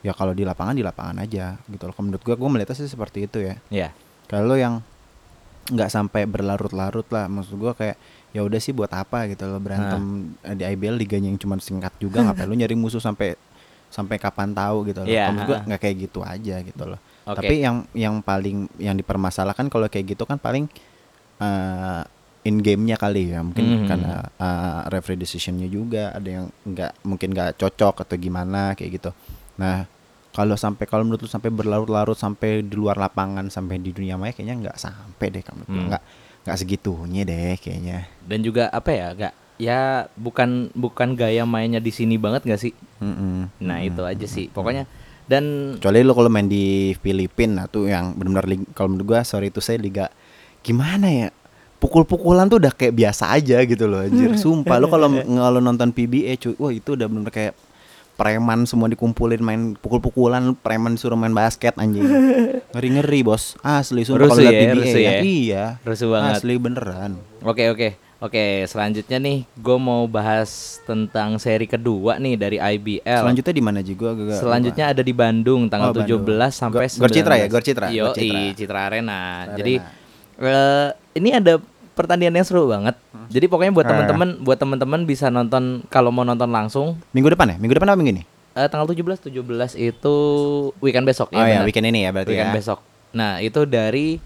Ya kalau di lapangan di lapangan aja gitu loh. Menurut gua gua melihatnya sih seperti itu ya. Ya kalau yang nggak sampai berlarut-larut lah maksud gua kayak ya udah sih buat apa gitu loh berantem Nah. di IBL liganya yang cuma singkat juga ngapain lu nyari musuh sampai sampai kapan tahu gitu loh. Kalau menurut gua nggak kayak gitu aja gitu loh. Oke. tapi yang yang paling yang dipermasalahkan kalau kayak gitu kan paling eh in gamenya kali ya mungkin Mhm. karena eh, referee decisionnya juga ada yang nggak mungkin nggak cocok atau gimana kayak gitu nah kalau sampai kalau menurut lu sampai berlarut-larut sampai di luar lapangan sampai di dunia maya kayaknya nggak sampai deh kamu Hmm. nggak nggak segitunya deh kayaknya dan juga apa ya gak ya bukan bukan gaya mainnya di sini banget gak sih Mm-mm. nah Mm-mm. itu aja sih pokoknya dan kecuali lo kalau main di Filipina tuh yang benar-benar kalau menurut gua sorry itu saya liga gimana ya pukul-pukulan tuh udah kayak biasa aja gitu loh anjir sumpah lo kalau kalau nonton PBA cuy wah itu udah bener kayak preman semua dikumpulin main pukul-pukulan preman disuruh main basket anjing ngeri-ngeri bos asli sumpah kalau lihat ya, PBA rusuh ya. ya. iya Rusuh banget. asli beneran oke oke oke selanjutnya nih gue mau bahas tentang seri kedua nih dari IBL selanjutnya di mana juga gak, Selanjutnya ada di Bandung tanggal Oh, Bandung. 17 sampai Gor- Gor Citra ya, 19. Gor Citra, Yo, Gor Citra. Citra Arena. Arena. Jadi eh, ini ada pertandingan yang seru banget. Jadi pokoknya buat Ah. teman-teman buat teman-teman bisa nonton kalau mau nonton langsung minggu depan ya minggu depan apa minggu ini eh, tanggal 17 17 itu weekend besok oh ya benar. weekend ini ya berarti weekend ya besok. Nah, itu dari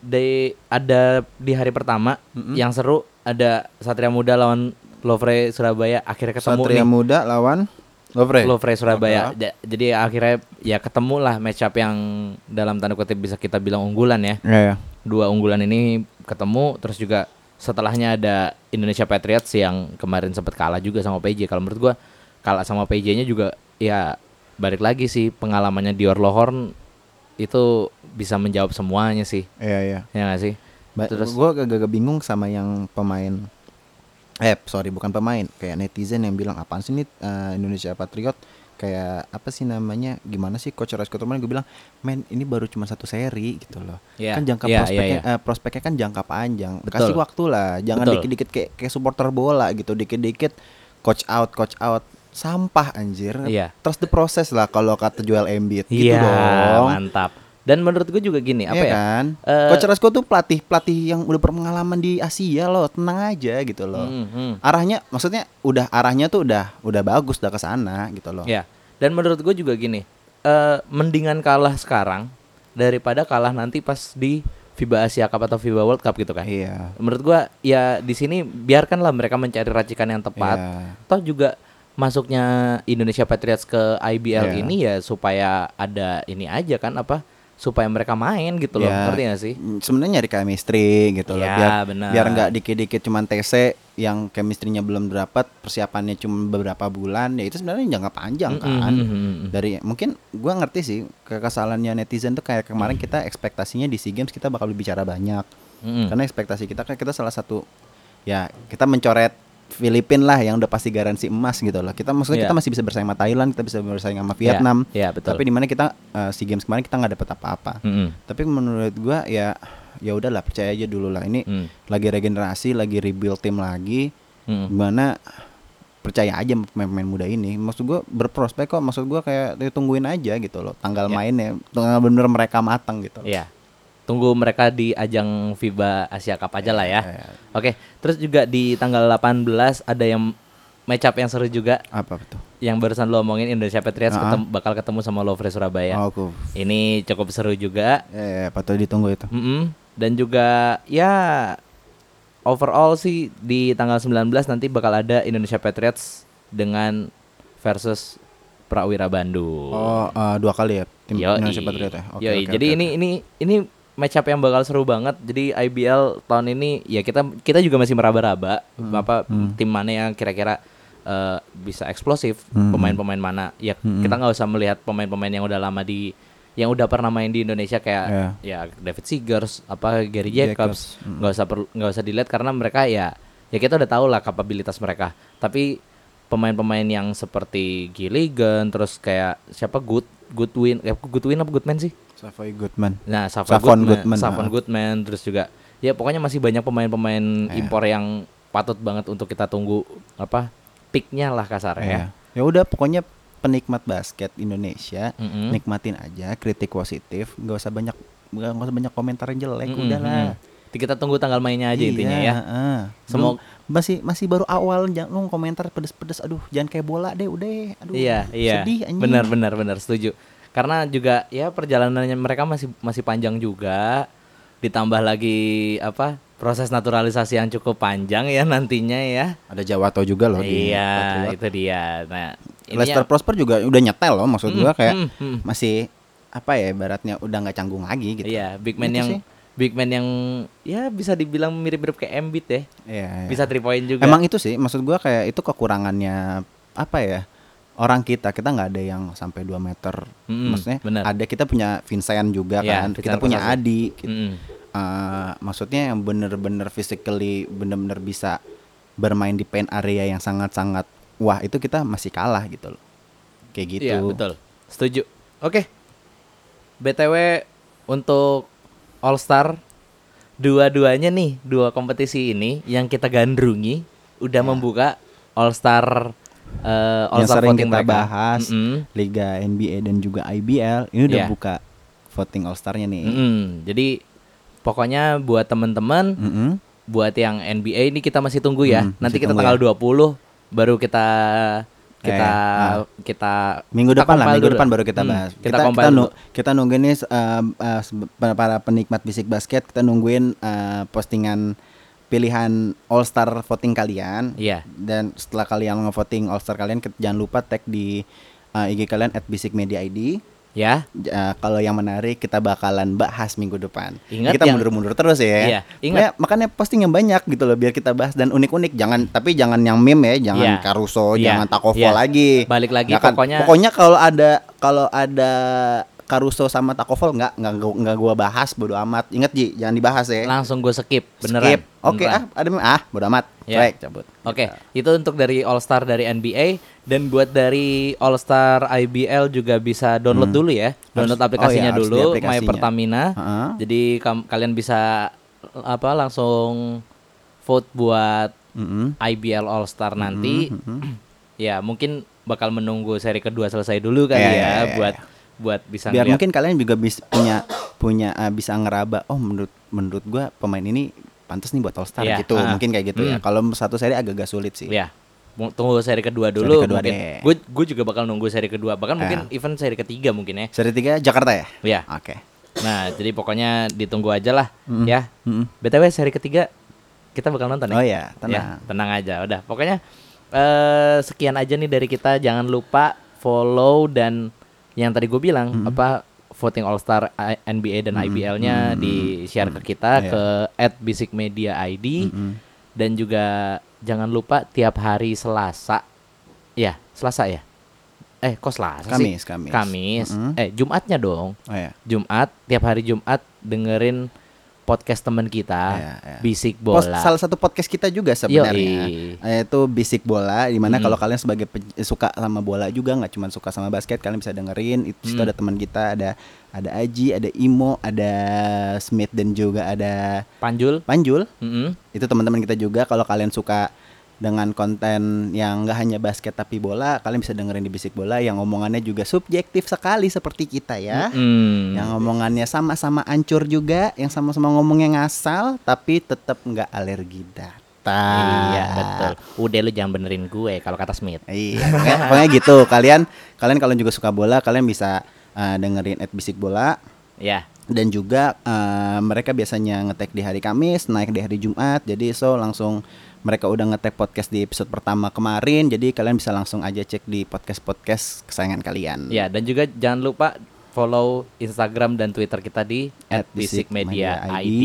di ada di hari pertama Mm-mm. yang seru ada Satria Muda lawan Lovre Surabaya akhirnya ketemu Satria nih. Muda lawan Lovre. Lovre Surabaya. Ja- Jadi akhirnya ya ketemu lah match up yang dalam tanda kutip bisa kita bilang unggulan ya. Iya, iya. Dua unggulan ini ketemu terus juga setelahnya ada Indonesia Patriots yang kemarin sempat kalah juga sama PJ. Kalau menurut gua kalah sama PJ-nya juga ya balik lagi sih pengalamannya Dior Lohorn itu bisa menjawab semuanya sih. Iya, iya. Ya nggak sih? Ba- Terus- gua agak-agak bingung sama yang pemain eh sorry bukan pemain kayak netizen yang bilang apaan sih nih eh, Indonesia Patriot kayak apa sih namanya gimana sih coach Rasko Turman gue bilang men ini baru cuma satu seri gitu loh. Iya, kan jangka iya, prospeknya iya, eh, prospeknya kan jangka panjang. Betul. kasih waktu lah jangan dikit-dikit kayak kayak supporter bola gitu dikit-dikit coach out coach out. Sampah anjir. Iya. trust the process lah kalau kata Joel Embiid gitu Iya, dong. mantap. Dan menurut gue juga gini, apa Iya ya? kan? Eh, Coach Rasko tuh pelatih pelatih yang udah berpengalaman di Asia loh, tenang aja gitu loh. Hmm, hmm. Arahnya maksudnya udah arahnya tuh udah udah bagus udah ke sana gitu loh. Ya, dan menurut gue juga gini, eh mendingan kalah sekarang daripada kalah nanti pas di FIBA Asia Cup atau FIBA World Cup gitu kan. Iya. Menurut gua ya di sini biarkanlah mereka mencari racikan yang tepat. Iya. Toh juga masuknya Indonesia Patriots ke IBL Iya. ini ya supaya ada ini aja kan apa? Supaya mereka main gitu loh. Ya, Ngerti gak sih? mm, Sebenarnya nyari chemistry gitu loh. Iya, Biar biar nggak dikit-dikit cuman TC yang chemistry-nya belum dapat, persiapannya cuma beberapa bulan, ya itu sebenarnya jangka panjang kan. mm-mm, mm-mm. Dari mungkin gua ngerti sih kekesalannya netizen tuh kayak kemarin kita ekspektasinya di SEA Games kita bakal bicara banyak. Mm-mm. Karena ekspektasi kita kan kita salah satu ya kita mencoret Filipin lah yang udah pasti garansi emas gitu loh. Kita maksudnya Iya. kita masih bisa bersaing sama Thailand, kita bisa bersaing sama Vietnam. Iya, betul. Tapi di mana kita eh, SEA Games kemarin kita nggak dapet apa-apa. Mm-mm. Tapi menurut gua ya ya udahlah percaya aja dulu lah ini Mm. lagi regenerasi, lagi rebuild tim lagi. Mm. Gimana percaya aja pemain-pemain muda ini. Maksud gua berprospek kok. Maksud gua kayak ya tungguin aja gitu loh. Tanggal Iya. mainnya, tanggal bener mereka matang gitu. loh. Iya. Tunggu mereka di ajang FIBA Asia Cup aja lah ya. Iya, iya. Oke, terus juga di tanggal 18 ada yang match up yang seru juga Apa tuh? yang barusan lo omongin Indonesia Patriots Ah. ketemu- bakal ketemu sama Lovre Surabaya. Oh, aku. Ini cukup seru juga. Eh, patut ditunggu itu. Mm-mm. Dan juga ya overall sih di tanggal 19 nanti bakal ada Indonesia Patriots dengan versus Prawira Bandung. Oh, eh, dua kali ya tim Yoi. Indonesia Patriot ya. Yoi. oke, Jadi oke, ini oke. ini ini match up yang bakal seru banget. Jadi IBL tahun ini ya kita kita juga masih meraba-raba apa tim mana yang kira-kira eh, bisa eksplosif, pemain-pemain mana. Ya kita nggak usah melihat pemain-pemain yang udah lama di yang udah pernah main di Indonesia kayak Iya. ya David Seegers, apa Gary Jacobs, Jacobs, nggak usah perlu nggak usah dilihat karena mereka ya ya kita udah tahu lah kapabilitas mereka. Tapi pemain-pemain yang seperti Gilligan terus kayak siapa Good Goodwin eh, Goodwin apa Goodman sih? Savoy Goodman. Nah, Savon, Savon Goodman, Goodman, Savon ah. Goodman, terus juga ya pokoknya masih banyak pemain-pemain Iya. impor yang patut banget untuk kita tunggu apa peaknya lah kasar ya. Ya. Udah pokoknya penikmat basket Indonesia Mm-mm. nikmatin aja kritik positif, nggak usah banyak nggak usah banyak komentar yang jelek, Mm-mm, udahlah. mm-mm. Nanti kita tunggu tanggal mainnya aja Iya, intinya ya. Semua- Lu masih masih baru awal jangan lu komentar pedes-pedes aduh jangan kayak bola deh udah aduh Iya, iya. sedih anjing Benar, benar, benar, setuju. Karena juga ya perjalanannya mereka masih masih panjang juga. Ditambah lagi apa? Proses naturalisasi yang cukup panjang ya nantinya ya. ada Jawato juga loh di iya, Patriot. itu dia. Nah, Lester Prosper juga udah nyetel loh maksud gua Mm, kayak mm, mm. masih apa ya ibaratnya udah nggak canggung lagi gitu Iya, big man Gitu yang sih. big man yang ya bisa dibilang mirip-mirip kayak Embiid ya. Iya, iya. Bisa three point juga. Emang itu sih maksud gua kayak itu kekurangannya apa ya? Orang kita kita nggak ada yang sampai 2 meter. Mm-mm, Maksudnya benar. ada kita punya Vincent juga Iya, kan. Vincent kita punya Kosasi. Adi. gitu. Mm-mm. Eh, maksudnya yang bener-bener physically bener-bener bisa bermain di paint area yang sangat-sangat wah itu kita masih kalah gitu loh. Kayak gitu. Iya, betul. Setuju. Oke. BTW untuk All Star dua-duanya nih, dua kompetisi ini yang kita gandrungi udah membuka All Star eh, All yang Star sering voting kita mereka. bahas Mm-mm. Liga NBA dan juga IBL ini udah Iya. buka voting All Star-nya nih. Mm-mm. Jadi pokoknya buat teman-teman Mm-mm. buat yang NBA ini kita masih tunggu ya. Hmm, Nanti kita tanggal ya. 20 baru kita kita Eh, kita Minggu kita depan lah, minggu dulu. depan baru kita Hmm, bahas. Kita, kita kita, nu- kita nungguin nih uh, uh, para penikmat bisik basket, kita nungguin uh, postingan pilihan All Star voting kalian. Iya. Dan setelah kalian ngevoting All Star kalian, jangan lupa tag di uh, IG kalian at Bisik Media ID. Ya. Uh, kalau yang menarik kita bakalan bahas minggu depan. Ingat kita yang- mundur-mundur terus ya. Iya, ingat. Makanya, makanya posting yang banyak gitu loh biar kita bahas dan unik-unik. Jangan tapi jangan yang meme ya, jangan Iya. Caruso, Iya, jangan Takovo iya. lagi. Balik lagi Nggak kan- pokoknya pokoknya kalau ada kalau ada Caruso sama Takovol nggak nggak nggak gua bahas bodo amat. Ingat Ji, jangan dibahas ya. langsung gue skip beneran. Skip. Oke Beneran. ah, ada ah bodo amat. Ya. Baik, cabut. Oke, itu untuk dari All Star dari NBA dan buat dari All Star IBL juga bisa download Hmm. dulu ya. Download Harus- aplikasinya oh iya, dulu My aplikasinya. Pertamina. Heeh. Jadi kam- kalian bisa apa langsung vote buat Mm-mm. IBL All Star nanti. Mm-mm. Ya, mungkin bakal menunggu seri kedua selesai dulu kan Iya, ya iya, iya, buat iya. Buat bisa Biar ngeliat. mungkin kalian juga bisa punya punya uh, bisa ngeraba. Oh menurut menurut gua pemain ini pantas nih buat All Star Iya, gitu. ah. Mungkin kayak gitu ya. Hmm. Kalau satu seri agak-agak sulit sih. Ya. Mu- Tunggu seri kedua dulu kedua mungkin. Gue gue juga bakal nunggu seri kedua. Bahkan mungkin Ah. event seri ketiga mungkin ya. Seri tiga Jakarta ya? Ya. Oke. Nah, jadi pokoknya ditunggu aja lah Mm-mm. ya. Mm-mm. BTW seri ketiga kita bakal nonton ya. Oh ya, Ya, tenang. tenang aja. Udah, pokoknya eh sekian aja nih dari kita. Jangan lupa follow dan yang tadi gue bilang Mm-mm. apa voting All Star NBA dan Mm-mm. IBL-nya Mm-mm. di share ke kita Iya. ke @bisikmedia_id Mm-mm. dan juga jangan lupa tiap hari Selasa. Ya, Selasa ya. Eh, kok Selasa sih? Kamis, Kamis. Kamis. Mm-mm. Eh, Jumatnya dong. Oh ya. Jumat, tiap hari Jumat dengerin podcast teman kita, Iya, iya. Bisik Bola. salah satu podcast kita juga sebenarnya yaitu Bisik Bola di mana Mm. kalau kalian sebagai suka sama bola juga nggak cuma suka sama basket kalian bisa dengerin itu situ Mm. ada teman kita ada ada Aji ada Imo ada Smith dan juga ada Panjul. Panjul Mm-mm. itu teman-teman kita juga kalau kalian suka dengan konten yang nggak hanya basket tapi bola kalian bisa dengerin di Bisik Bola yang omongannya juga subjektif sekali seperti kita ya Mm. yang omongannya sama-sama ancur juga, yang sama-sama ngomongnya ngasal, tapi tetap nggak alergi data. Iya betul. Udah lu jangan benerin gue kalau kata Smith. Iya, pokoknya, gitu. Kalian, kalian kalau juga suka bola, kalian bisa uh, dengerin at Bisik Bola Ya. dan juga uh, mereka biasanya ngetek di hari Kamis, naik di hari Jumat. Jadi so langsung mereka udah ngetek podcast di episode pertama kemarin. Jadi kalian bisa langsung aja cek di podcast-podcast kesayangan kalian. Ya dan juga jangan lupa follow Instagram dan Twitter kita di @bisikmedia_id.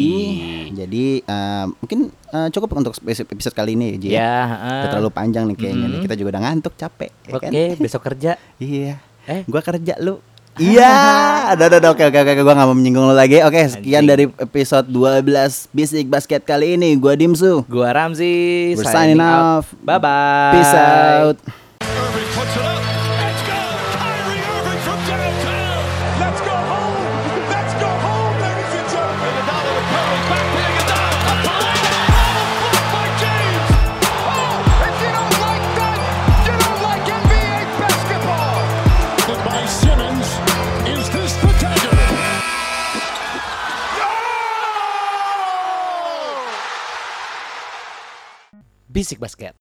Jadi eh, mungkin eh, cukup untuk episode kali ini Ji. Ya, heeh. terlalu panjang nih kayaknya nih. Mhm. Kita juga udah ngantuk capek. ya Oke, kan? besok kerja. Iya. Eh? Gua kerja lu. Iya, ada ada oke oke oke gua nggak mau menyinggung lu lagi. Oke, sekian Anjing. dari episode 12 Bisik Basket kali ini. Gua Dimsu. Gua Ramzi, We're signing off. Bye bye. Peace out. Bisik Basket.